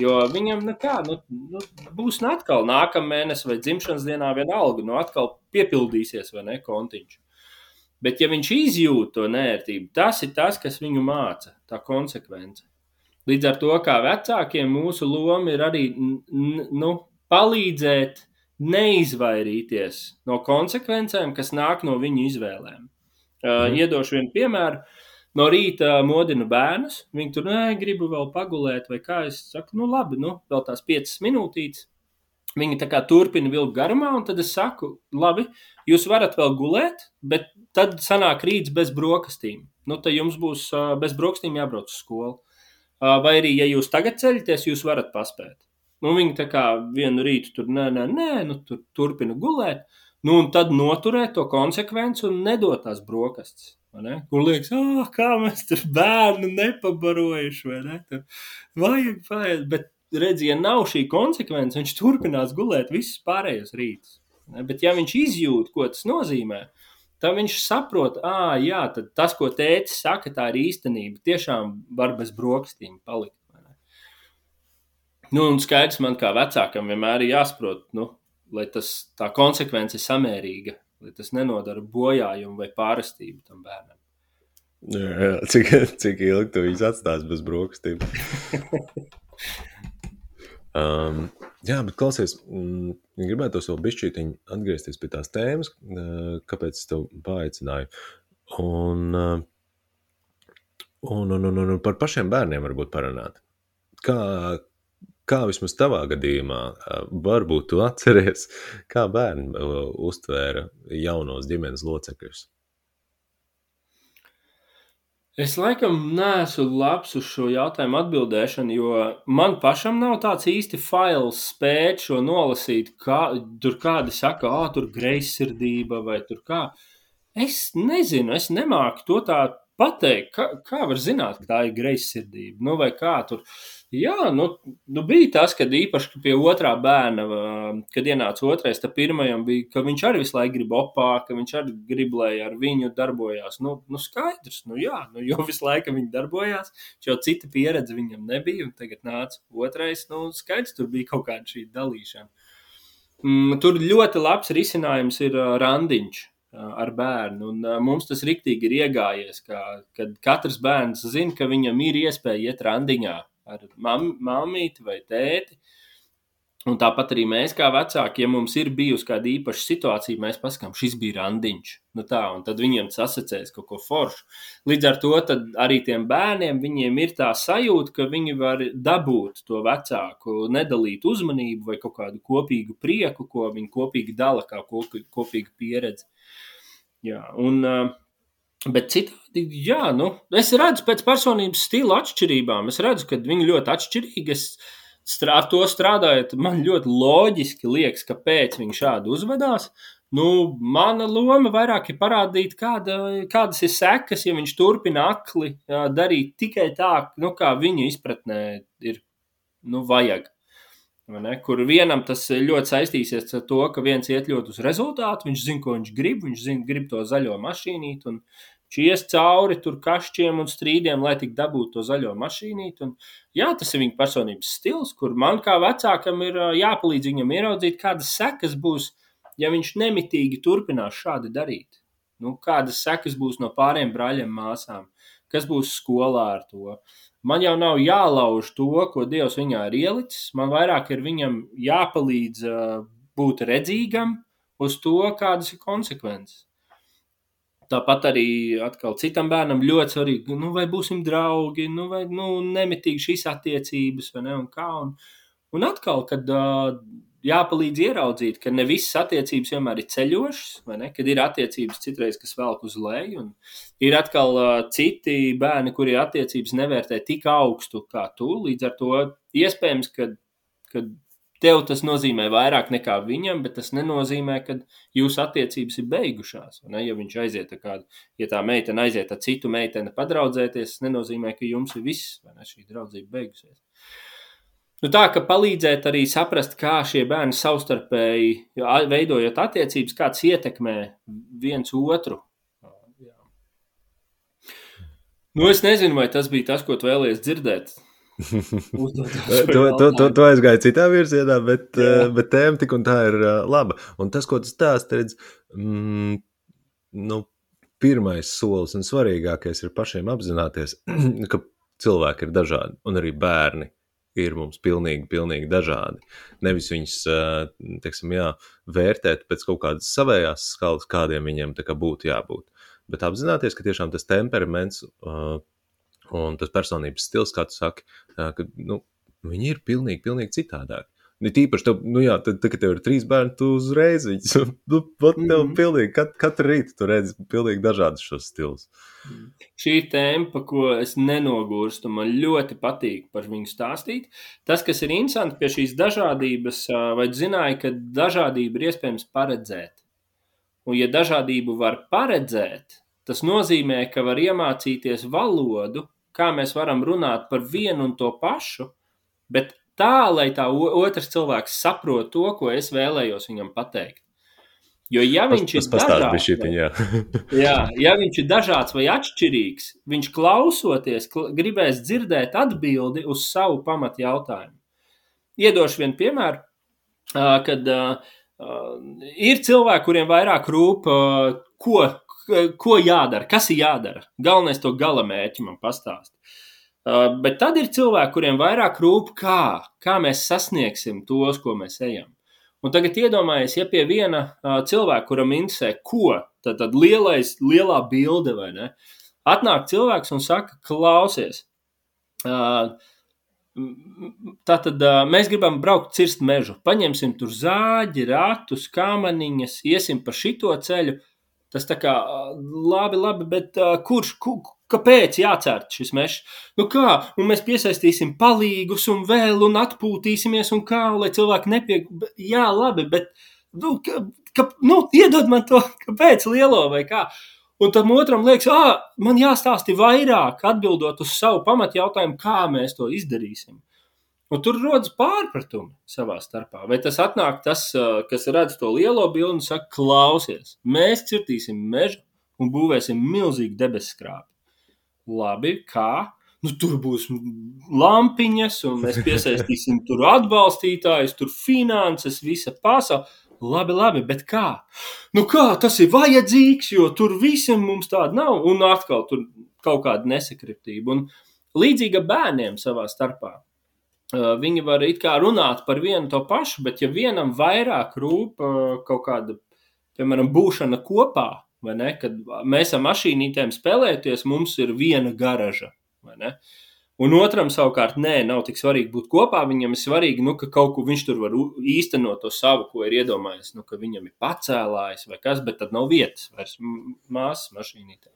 jo viņam nu kā, nu, nu, būs nu atkal nākamā mēneša vai dzimšanas dienā vienalga, nu atkal piepildīsies vai ne kontiņš. Bet, ja viņš izjūt to nērtību, tas ir tas, kas viņu māca, tā konsekvence. Līdz ar to, kā vecākiem, mūsu loma ir arī nu, palīdzēt neizvairīties no konsekvencēm, kas nāk no viņu izvēlēm. Uh, mm. Iedošu vienu piemēru. No rīta modinu bērnus. Viņi tur nē, gribu vēl pagulēt, vai kā es saku, nu labi, nu, vēl tās piecas minūtītes. Viņi tā kā turpina vilkt garumā, un tad es saku, labi, jūs varat vēl gulēt, bet tad sanāk rīts bez brokastīm. Nu, tad jums būs uh, bez brokastīm jābrauc uz skolu. Uh, vai arī, ja jūs tagad ceļaties, jūs varat paspēt. Nu, viņi tā kā vienu rītu tur, nē, nē, nē nu, tur turpina gulēt. Nu, un tad noturēt to konsekvenci un nedot tās brokastis. Kur liekas, oh, kā mēs tur bērnu nepabarojuši, vai ne? Tur vajag, vajag. Bet, redziet, ja nav šī konsekvence, viņš turpinās gulēt visus pārējos rītus. Ne? Bet, ja viņš izjūt, ko tas nozīmē, tad viņš saprot, ah, jā, tas, ko tēvs saka, tā ir īstenība. Tiešām var bez brokastīm palikt. Nu, un skaidrs man kā vecākam vienmēr ir jāsaprot, nu, lai tas tā konsekvence ir samērīga, lai tas nenodara bojājumu vai pārestību tam bērnam. Jā, jā. Cik, cik ilgi tu viņus atstās bez brokastīm? um, jā, bet klausies, mm, gribētu vēl bišķītiņi atgriezties pie tās tēmas, kāpēc es tev paaicināju. Un, un, un, un, un par pašiem bērniem varbūt parunāt. Kā, kā vismaz tavā gadījumā, varbūt tu atceries, kā bērni uztvēra jaunos ģimenes locekļus? Es laikam neesmu labs uz šo jautājumu atbildēšanu, jo man pašam nav tāds īsti fails spēt šo nolasīt. Kā, tur kādi saka, ah, tur greizsirdība vai tur kā. Es nezinu, es nemāku to tā pateikt. Kā, kā var zināt, ka tā ir greizsirdība? Nu, vai kā tur? Jā, nu, nu bija tas, kad īpaši pie otrā bērna, kad ienāca otrais, tad pirmajam bija, ka viņš arī visu laiku grib opā, ka viņš arī grib, lai ar viņu darbojās. Nu, nu skaidrs, nu jā, nu, jo visu laiku viņi darbojās, jo cita pieredze viņam nebija, un tagad nāca otrais, nu skaidrs, tur bija kaut kāda šī dalīšana. Mm, tur ļoti labs risinājums ir randiņš ar bērnu. Un, mums tas rīktīgi ir iegājies, ka, kad katrs bērns zina, ka viņam ir iespēja iet randiņā ar mam, mammīti vai tēti. Un tāpat arī mēs, kā vecāki, ja mums ir bijusi kāda īpaša situācija, mēs pasakām, šis bija randiņš. Nu tā, un tad viņiem tas asociēs kaut ko foršu. Līdz ar to arī tiem bērniem ir tā sajūta, ka viņi var dabūt to vecāku, nedalīt uzmanību vai kaut kādu kopīgu prieku, ko viņi kopīgi dala, kā kopīgu pieredzi. Jā, un, Bet citādi, jā, nu, es redzu pēc personības stila atšķirībām. Es redzu, ka viņi ļoti atšķirīgi. Es ar to strādājot, man ļoti loģiski liekas, kāpēc viņi šādi uzvedās. Nu, mana loma vairāk ir parādīt, kāda, kādas ir sekas, ja viņš turpina akli jā, darīt tikai tā, nu, kā viņa izpratnē ir nu, vajag. Kur vienam tas ļoti saistīsies ar to, ka viens iet ļoti uz rezultātu, viņš zina, ko viņš grib, viņš zina, grib to zaļo mašīnīti, un čies cauri tur kašķiem un strīdiem, lai tik dabūtu to zaļo mašīnīti. Un, jā, tas ir viņa personības stils, kur man kā vecākam ir jāpalīdz viņam ieraudzīt, kādas sekas būs, ja viņš nemitīgi turpinās šādi darīt. Nu, kādas sekas būs no pāriem brāļiem, māsām, kas būs skolā ar to. Man jau nav jālauž to, ko Dievs viņā ir ielicis. Man vairāk ir viņam jāpalīdz uh, būt redzīgam uz to, kādas ir konsekvences. Tāpat arī citam bērnam ļoti svarīgi, nu, vai būsim draugi, nu, vai nu, nemitīgi šīs attiecības, vai ne, un kā. Un, un atkal, kad uh, jāpalīdz ieraudzīt, ka ne visas attiecības vienmēr ir ceļošas, vai ne, kad ir attiecības citreiz, kas velk uz leju, un ir atkal uh, citi bērni, kuri attiecības nevērtē tik augstu kā tu, līdz ar to iespējams, ka, kad Tev tas nozīmē vairāk nekā viņam, bet tas nenozīmē, ka jūsu attiecības ir beigušās. Ja viņš aiziet ar kādu, ja tā meitene aiziet ar citu meiteni padraudzēties, tas nenozīmē, ka jums ir viss, vai ne, šī draudzība beigusies. Nu, tā ka palīdzēt arī saprast, kā šie bērni savstarpēji veidojot attiecības, kāds ietekmē viens otru. Nu, es nezinu, vai tas bija tas, ko tu vēlējies dzirdēt to, to, to, to aizgāja citā virzienā, bet, Jā. bet tēma tik un tā ir laba. Un tas, ko tu stāsti, redz, mm, nu, pirmais solis un svarīgākais ir pašiem apzināties, ka cilvēki ir dažādi un arī bērni ir mums pilnīgi, pilnīgi dažādi. Nevis viņus, teiksim, jā, vērtēt pēc kaut kādas savējās skalas, kādiem viņiem būtu jābūt, bet apzināties, ka tiešām tas temperaments Un tas personības stils, kā tu saki, ka nu, viņi ir pilnīgi, pilnīgi citādāki. Nu, tīpaši, tev, nu jā, tad, tad, kad tev ir trīs bērni, tu uzreiz viņus, nu, pat tev mm -hmm. pilnīgi, kat, katru rītu tu redzi pilnīgi dažādus šos stilus. Šī tēma, pa ko es nenogurstu, man ļoti patīk par viņu stāstīt. Tas, kas ir interesanti pie šīs dažādības, vai zināja, ka dažādību ir iespējams paredzēt. Un ja dažādību var paredzēt, tas nozīmē, ka var iemācīties valodu, kā mēs varam runāt par vienu un to pašu, bet tā, lai tā otrs cilvēks saprot to, ko es vēlējos viņam pateikt. Jo, ja viņš tas, tas ir dažāds, šitin, jā. jā, ja viņš ir dažāds vai atšķirīgs, viņš klausoties, kl gribēs dzirdēt atbildi uz savu pamatu jautājumu. Iedošu vienu piemēru, kad ir cilvēki, kuriem vairāk rūp, ko ko jādara, kas ir jādara. Galvenais to gala mērķi man pastāst. Uh, bet tad ir cilvēki, kuriem vairāk rūp, kā, kā mēs sasniegsim tos, ko mēs ejam. Un tagad iedomājieties, ja pie viena uh, cilvēka, kuram interesē, ko, tad, tad lielais, lielā bilde vai ne, atnāk cilvēks un saka, klausies, uh, Tātad uh, mēs gribam braukt, cirst mežu. Paņemsim tur zāģi, ratus, kāmaniņas, iesim pa šito ceļu. Uh, Tas tā kā labi, labi, bet uh, kurš, ku, kāpēc jācērt šis mežs? Nu kā, un mēs piesaistīsim palīgus un vēl un atpūtīsimies un kā, lai cilvēki nepie... Jā, labi, bet, nu, ka, ka, nu iedod man to, kāpēc lielo vai kā. Un tam otram liekas, ah, man jāstāsti vairāk, atbildot uz savu pamatjautājumu, kā mēs to izdarīsim. Un tur rodas pārpratumi savā starpā. Vai tas atnāk tas, kas redz to lielo bildi un saka, klausies, mēs cirtīsim mežu un būvēsim milzīgu debesu skrāpi. Labi, kā? Nu, tur būs lampiņas, un mēs piesaistīsim tur atbalstītājus, tur finanses, visa pasaule. Labi, labi, bet kā? Nu, kā tas ir vajadzīgs, jo tur visiem mums tāda nav, un atkal tur kaut kāda nesakritība. Un līdzīga bērniem savā starpā viņi var it kā runāt par vienu to pašu, bet ja vienam vairāk rūp kaut kāda, piemēram, būšana kopā, vai ne, kad mēs ar mašīnītēm spēlēties, mums ir viena garaža, vai ne, un otram savukārt nē, nav tik svarīgi būt kopā, viņam ir svarīgi, nu, ka kaut ko viņš tur var īstenot to savu, ko ir iedomājies, nu, ka viņam ir pacēlājis vai kas, bet tad nav vietas vairs māsas mašīnītē.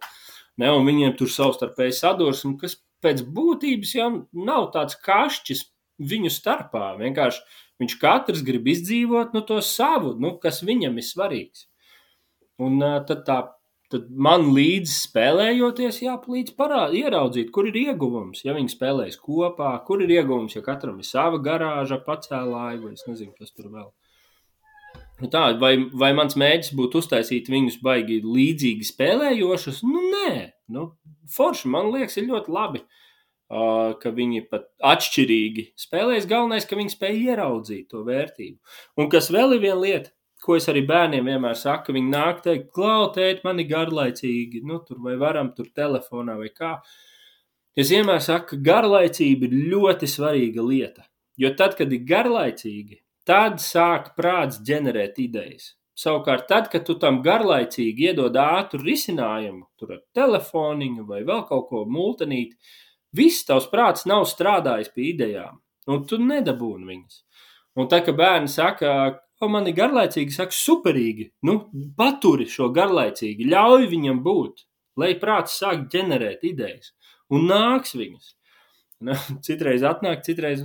Ne, un viņiem tur savstarpēji sadursmi, kas pēc būtības jau nav tāds kašķis viņu starpā. Vienkārši viņš katrs grib izdzīvot nu, to savu, nu, kas viņam ir svarīgs. Un tad, tā, tad man līdzi spēlējoties, jāpalīdz parādīt, ieraudzīt, kur ir ieguvums. Ja viņi spēlēs kopā, kur ir ieguvums, ja katram ir sava garāža, pacēlāja vai es nezinu, kas tur vēl. Nu tā, vai, vai mans mēģis būtu uztaisīt viņus baigi līdzīgi spēlējošus? Nu, nē, nu, forši man liekas, ir ļoti labi. Uh, ka viņi pat atšķirīgi spēlēs. Galvenais, ka viņi spēj ieraudzīt to vērtību. Un kas vēl ir viena lieta, ko es arī bērniem vienmēr saku, viņi nāk teikt, klautēt, man ir garlaicīgi, nu, tur vai varam tur telefonā vai kā. Es vienmēr saku, ka garlaicība ir ļoti svarīga lieta. Jo tad, kad ir garlaicīgi, tad sāk prāts ģenerēt idejas. Savukārt, tad, kad tu tam garlaicīgi iedod ātru risinājumu, tur ar telefoniņu vai vēl kaut ko multinīt, viss tavs prāts nav strādājis pie idejām, un tu nedabūni viņas. Un tā, ka bērni saka, o, man ir garlaicīgi, saka, superīgi, nu, paturi šo garlaicīgi, ļauj viņam būt, lai prāts sāk ģenerēt idejas, un nāks viņas. Nu, citreiz atnāk, citreiz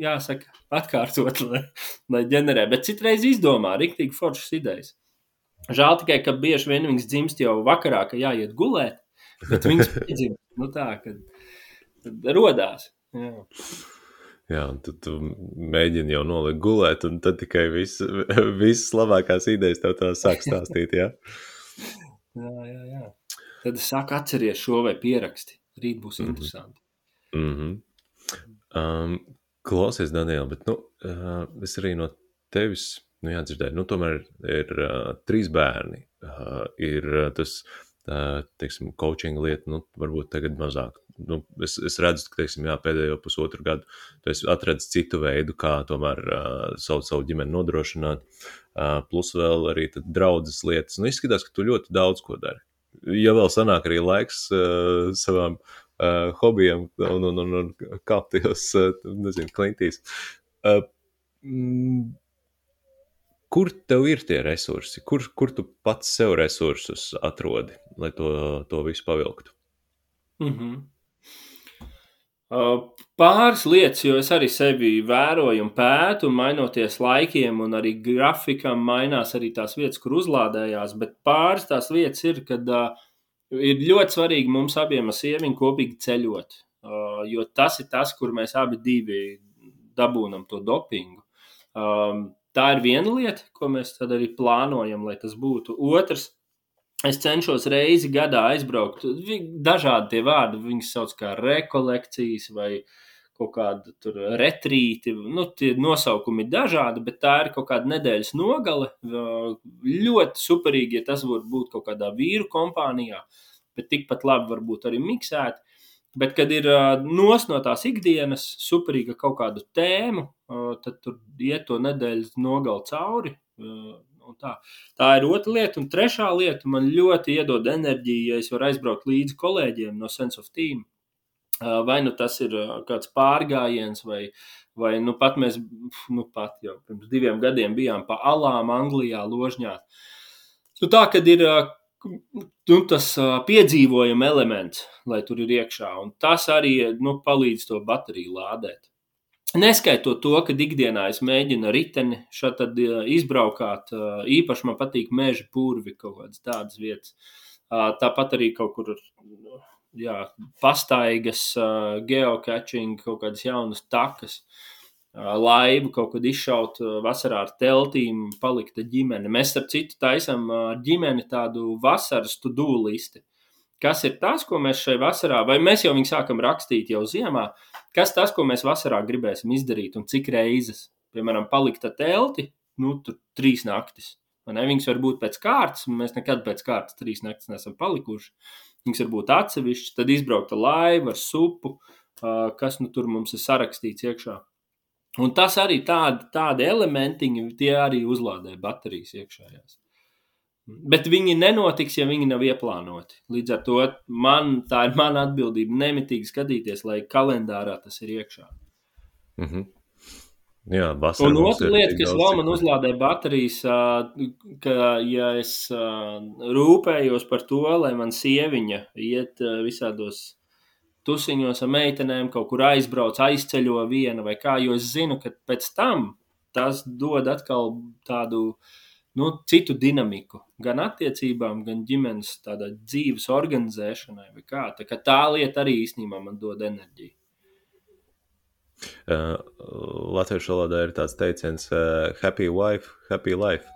jāsaka, atkārtot, lai, lai ģenerē. Bet citreiz izdomā rīktīgi foršas idejas. Žēl tikai, ka bieži vien viņas dzimst jau vakarā, ka jāiet gulēt. Bet viņas piedzimst nu tā, ka rodās. Jā. Jā, un tad tu mēģini jau nolikt gulēt, un tad tikai viss, visas labākās idejas tev tā sāk stāstīt. Jā, jā, jā. jā. Tad es saku, atceries šo vai pieraksti. Rīt būs mm -hmm. interesanti. Mm -hmm. um, Klausies, Daniela, bet nu, uh, es arī no tevis nu, jādzirdēju, nu, tomēr ir uh, trīs bērni. Uh, ir uh, tas, uh, teiksim, coaching lieta, nu, varbūt tagad mazāk. Nu, es, es redzu, ka, teiksim, jā, pēdējo pusotru gadu tu esi atradis citu veidu, kā tomēr uh, savu, savu ģimeni nodrošināt, uh, plus vēl arī draudzes lietas. Nu, izskatās, ka tu ļoti daudz ko dari. Ja vēl sanāk arī laiks uh, savām uh, hobijam un, un, un, un kāpt tajos, uh, nezinu, klintīs. Uh, mm, kur tev ir tie resursi? Kur, kur tu pats sev resursus atrodi, lai to, to visu pavilktu? Mm -hmm. Pāris lietas, jo es arī sevi vēroju un pētu, un mainoties laikiem, un arī grafikam mainās arī tās vietas, kur uzlādējās. Bet pāris tās vietas ir, kad uh, ir ļoti svarīgi mums abiem sieviņu kopīgi ceļot. Uh, jo tas ir tas, kur mēs abi dabūjam to dopingu. Um, tā ir viena lieta, ko mēs arī plānojam, lai tas būtu. Otrs, es cenšos reizi gadā aizbraukt. Dažādi tie vārdi, viņas sauc par rekolekcijas vai kaut kādu retrīti. Nu, tie nosaukumi ir dažādi, bet tā ir kaut kāda nedēļas nogale. Ļoti superīgi, ja tas var būt kaut kādā vīru kompānijā. Bet tikpat labi varbūt arī miksēti. Bet, kad ir nos no tās ikdienas, superīga kaut kādu tēmu, tad tur iet to nedēļas nogali cauri. Tā. tā ir otra lieta. Un trešā lieta man ļoti iedod enerģiju, ja es varu aizbraukt līdzi kolēģiem no Sense of Team. Vai nu tas ir kāds pārgājiens, vai, vai nu pat mēs nu pat jau pirms diviem gadiem bijām pa alām Anglijā, Ložņā. Nu, tā, kad ir nu, tas piedzīvojuma elements, lai tur ir iekšā. Un tas arī nu, palīdz to bateriju lādēt. Neskaitot to, ka ikdienā es mēģinu riteni šādi izbraukāt. Īpaši man patīk meža purvi, kaut kādas tādas vietas. Tāpat arī kaut kur jā, pastaigas, geocaching, kaut kādas jaunas takas. Uh, laivu kaut kad izšaut vasarā ar teltīm, palikta ģimene. Mēs, starp citu, taisām ģimeni tādu vasaras to-do listi. Kas ir tas, ko mēs šai vasarā, vai mēs jau viņu sākam rakstīt jau ziemā, kas tas, ko mēs vasarā gribēsim izdarīt un cik reizes? Piemēram, palikta telti, nu, tur trīs naktis. Ne, viņas var būt pēc kārtas, un mēs nekad pēc kārtas trīs naktis neesam palikuši. Viņas var būt atsevišķas, tad izbraukta laiva ar supu, kas nu tur mums ir sarakstīts iekšā. Un tas arī tādi, tādi elementiņi, tie arī uzlādē baterijas iekšējās. Bet viņi nenotiks, ja viņi nav ieplānoti. Līdz ar to man, tā ir mana atbildība nemitīgi skatīties, lai kalendārā tas ir iekšā. Mm -hmm. Jā, un otra lieta, kas vēl man uzlādē baterijas, ka, ja es rūpējos par to, lai man sieviņa iet visādos tusiņos ar meitenēm, kaut kur aizbrauc, aizceļo viena vai kā, jo es zinu, ka pēc tam tas dod atkal tādu nu, citu dinamiku. Gan attiecībām, gan ģimenes dzīves organizēšanai. Kā. Tā, tā lieta arī īstenībā man dod enerģiju. Uh, Latviešu valodā ir tāds teiciens, uh, happy wife, happy life.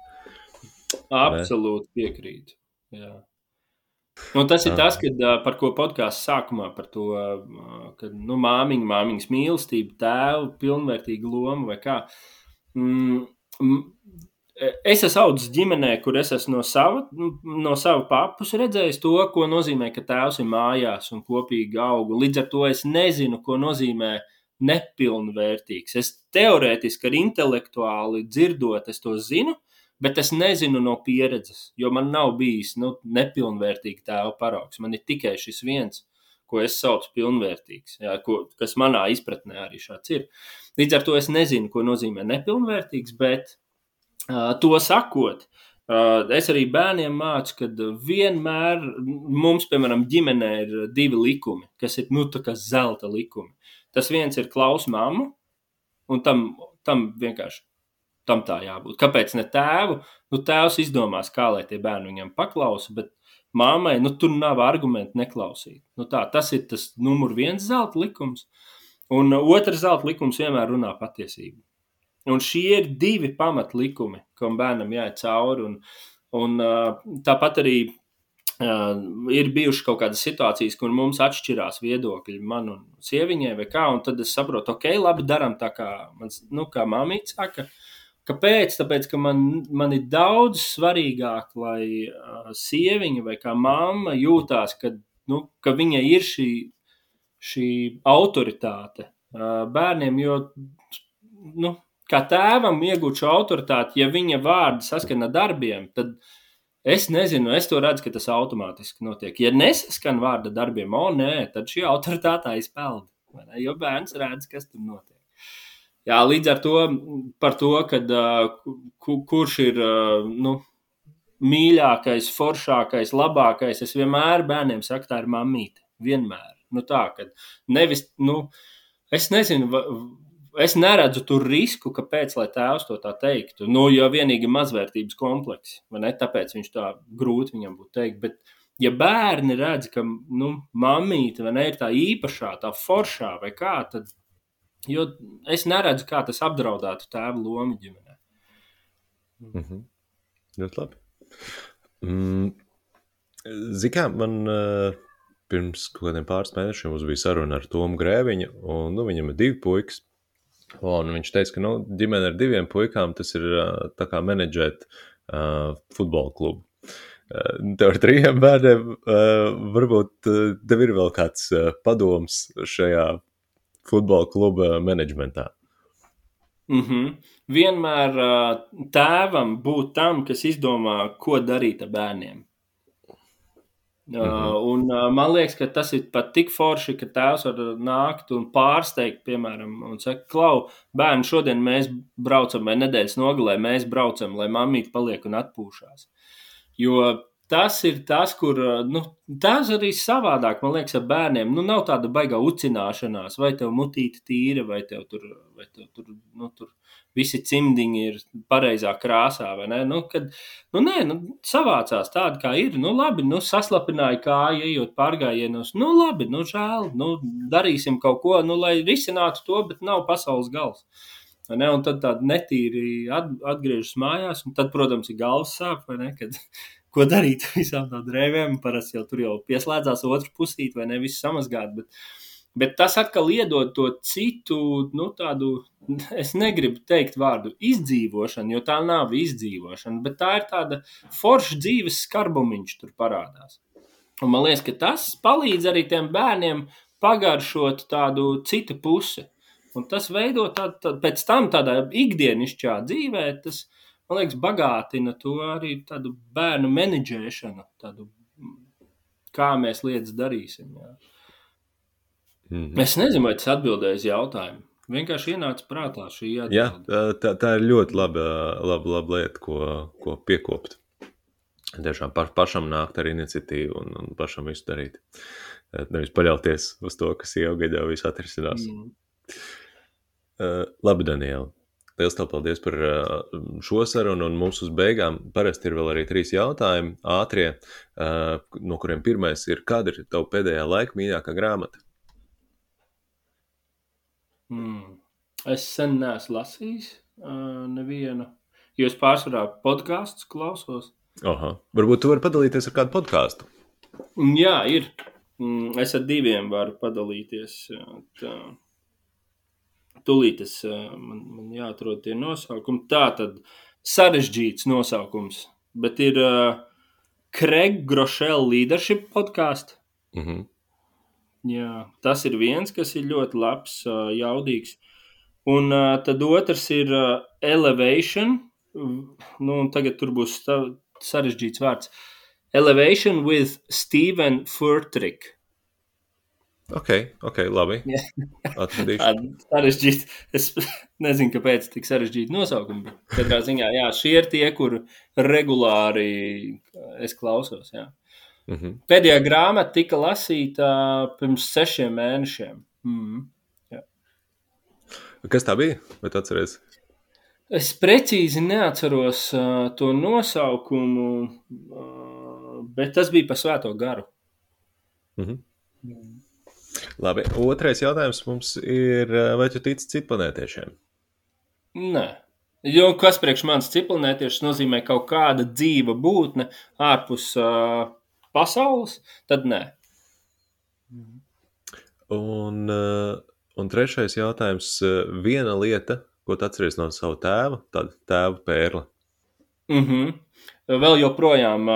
Absolūti piekrītu. Jā. Un tas ir tas, kad, par ko podkāsts sākumā par to, ka nu, māmiņa, māmiņas mīlestība, tēva, pilnvērtīga loma vai kā. Mm, es esmu audzis ģimenē, kur es esmu no sava, no sava papus redzējis to, ko nozīmē, ka tēvs ir mājās un kopīgi auga. Līdz ar to es nezinu, ko nozīmē nepilnvērtīgs. Es teorētiski, ar intelektuāli dzirdot, es to zinu, Bet es nezinu no pieredzes, jo man nav bijis nu, nepilnvērtīga tēva paraugs. Man ir tikai šis viens, ko es saucu par ko, kas manā izpratnē arī šāds ir. Līdz ar to es nezinu, ko nozīmē nepilnvērtīgs, bet uh, to sakot, uh, es arī bērniem mācu, ka vienmēr mums, piemēram, ģimenē ir divi likumi, kas ir nu, zelta likumi. Tas viens ir klaus mammu, un tam, tam vienkārši tam tā jābūt. Kāpēc ne tēvu? Nu, tēvs izdomās, kā lai tie bērni viņam paklausa, bet Māmai, nu, tur nav argumentu neklausīt. Nu, tā, tas ir tas numur viens zelta likums. Un otrs zelta likums vienmēr runā patiesību. Un šie ir divi pamatlikumi, kam bērnam jāiet cauri. Un, un tāpat arī uh, ir bijušas kaut kādas situācijas, kur mums atšķirās viedokļi, man un sieviņai, vai kā. Un tad es saprotu, ok, labi, darām tā, kā, mans, nu, kā mamīte saka. Uh, Kāpēc? Tāpēc, ka man, man ir daudz svarīgāk, lai uh, sieviņa vai kā mamma jūtās, ka, nu, ka viņai ir šī, šī autoritāte uh, bērniem. Jo nu, kā tēvam iegūt šo autoritāti, ja viņa vārdi saskana darbiem, tad es nezinu, es to redzu, ka tas automātiski notiek. Ja nesaskan vārda darbiem, o nē, tad šī autoritāte aizpeld. Jo bērns redz, kas tur notiek. Jā, līdz ar to par to, kad, kurš ir nu, mīļākais, foršākais, labākais, es vienmēr bērniem saku, tā ir mamīte. Vienmēr. Nu, tā, kad nevis, nu, es nezinu, es neredzu tur risku, kāpēc tēvs to tā teiktu. Nu, jo vienīgi mazvērtības kompleksi, vai ne? Tāpēc viņš tā grūti viņam būtu teikt. Bet, ja bērni redz, ka nu, mamīte ne, ir tā īpašā, tā foršā vai kā, tad Jo es neredzu, kā tas apdraudētu tēva lomu ģimenē. Mm -hmm. Ļoti labi. Mm, Ziniet, kā man uh, pirms kādiem pāris mēnešiem bija saruna ar Tomu Grēviņu, un nu, viņam ir divi puikas. Un viņš teica, ka nu, ģimene ar diviem puikām tas ir uh, kā menedžēt uh, futbola klubu. Tev ar trījiem bērniem varbūt tev ir vēl kāds padoms šajā futbola kluba menedžmentā? Mm -hmm. Vienmēr uh, tēvam būt tam, kas izdomā, ko darīt ar bērniem. Uh, mm -hmm. un, uh, man liekas, ka tas ir pat tik forši, ka tēvs var nākt un pārsteigt, piemēram, un saka, Klau, bērni, šodien mēs braucam, vai nedēļas nogalē mēs braucam, lai mammīte paliek un atpūšās. Jo tas ir tas, kur nu, tas arī savādāk, man liekas, ar bērniem. Nu, nav tāda baigā ucināšanās, vai tev mutīte tīra, vai tev tur, vai tev tur, nu, tur visi cimdiņi ir pareizā krāsā? Nu, kad, nu, nē, nu, savācās tādi, kā ir. Nu, labi, nu, saslapināja kāju, ejot pārgājienos. Nu, labi, nu, žēl, nu, darīsim kaut ko, nu, lai risinātu to, bet nav pasaules gals. Ne, un tad tāda netīri atgriežas mājās, un tad, protams, ir galvas sāp, vai ne? Kad, ko darīt visām tādām drēbēm. Parasti jau tur jau pieslēdzās otrs pusīt, vai ne viss samazgāt. Bet, bet tas atkal iedod to citu, nu, tādu, es negribu teikt vārdu izdzīvošanu, jo tā nav izdzīvošana, bet tā ir tāda forša dzīves skarbumiņš tur parādās. Un man liekas, ka tas palīdz arī tiem bērniem pagaršot tādu citu pusi. Un tas veido tādu, tādu pēc tam tādā ikdienišķā dzīvē, tas, uh, man liekas, bagātina to arī tādu bērnu menedžēšanu, tādu, kā mēs lietas darīsim. Jā. Mm -hmm. Es nezinu, vai tas atbildēja uz jautājumu. Vienkārši ienāca prātā šī atbilde. Jā, tā, tā ir ļoti laba, laba, laba lieta, ko, ko piekopt. Tiešām pa, pašam nākt ar iniciatīvu un, un pašam visu darīt. Nevis paļauties uz to, ka sieva gaidā visu atrisinās. Mm. Uh, labi, Daniela. Lielas paldies par šo sarunu, un mums uz beigām parasti ir vēl arī trīs jautājumi, ātrie, no kuriem pirmais ir, kāda ir tava pēdējā laika mīļākā grāmata? Hmm. Es sen neesmu lasījis uh, nevienu, jo es pārsvarā podkāstus klausos. Aha. Varbūt tu vari padalīties ar kādu podkāstu? Jā, ir. Mm, es ar diviem varu padalīties. Tā. Tūlīt es, man, man jāatrod tie nosaukumi. Tā tad sarežģīts nosaukums, bet ir uh, Craig Grošela leadership podkāsts. Mm -hmm. Jā, tas ir viens, kas ir ļoti labs, uh, jaudīgs. Un uh, tad otrs ir uh, Elevation nu, tagad tur būs sarežģīts vārds. Elevation with Steven Furtrick. Ok, ok, labi. Sarežģīti. Es nezinu, kāpēc tik sarežģīti nosaukumi. Katrā ziņā, jā, šie ir tie, kur regulāri es klausos. Jā. Mm -hmm. Pēdējā grāmata tika lasīta pirms sešiem mēnešiem. Mm -hmm. Jā. Kas tā bija? Vai tu atceries? Es precīzi neatceros uh, to nosaukumu, uh, bet tas bija par svēto garu. Mm -hmm. Mm. Labi, otrais jautājums mums ir, vai tu tici citplanētiešiem? Nē. Jo kas priekš manis citplanētiešs nozīmē kaut kāda dzīva būtne ārpus uh, pasaules, tad nē. Un, uh, un trešais jautājums, viena lieta, ko tu atceries no sava tēva, tad tēva pērle. Mhm. Mm vēl joprojām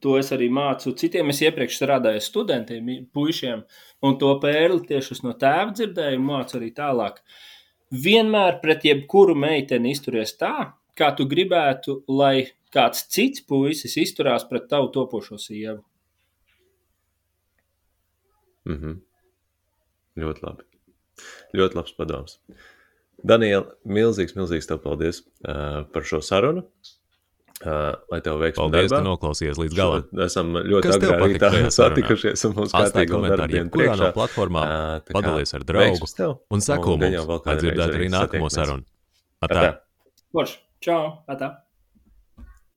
to es arī mācu citiem. Es iepriekš strādāju studentiem, puišiem, un to pērli tieši no tēva dzirdēju, mācu arī tālāk. Vienmēr pret jebkuru meiteni izturies tā, kā tu gribētu, lai kāds cits puisis izturās pret tavu topošo sievu. Mm -hmm. Ļoti labi. Ļoti labs padoms. Daniela, milzīgs, milzīgs tev paldies uh, par šo sarunu. Uh, lai tev veiksmi Paldies, darbā. ka noklausījies līdz galam. Esam ļoti agrā rītā satikušies un mums kārtīgi komentāri jebkurā no platformām. Uh, padalies ar draugu un seko mums, lai dzirdētu arī nākamo sarunu. Atā. Atā. Forši. Čau. Atā.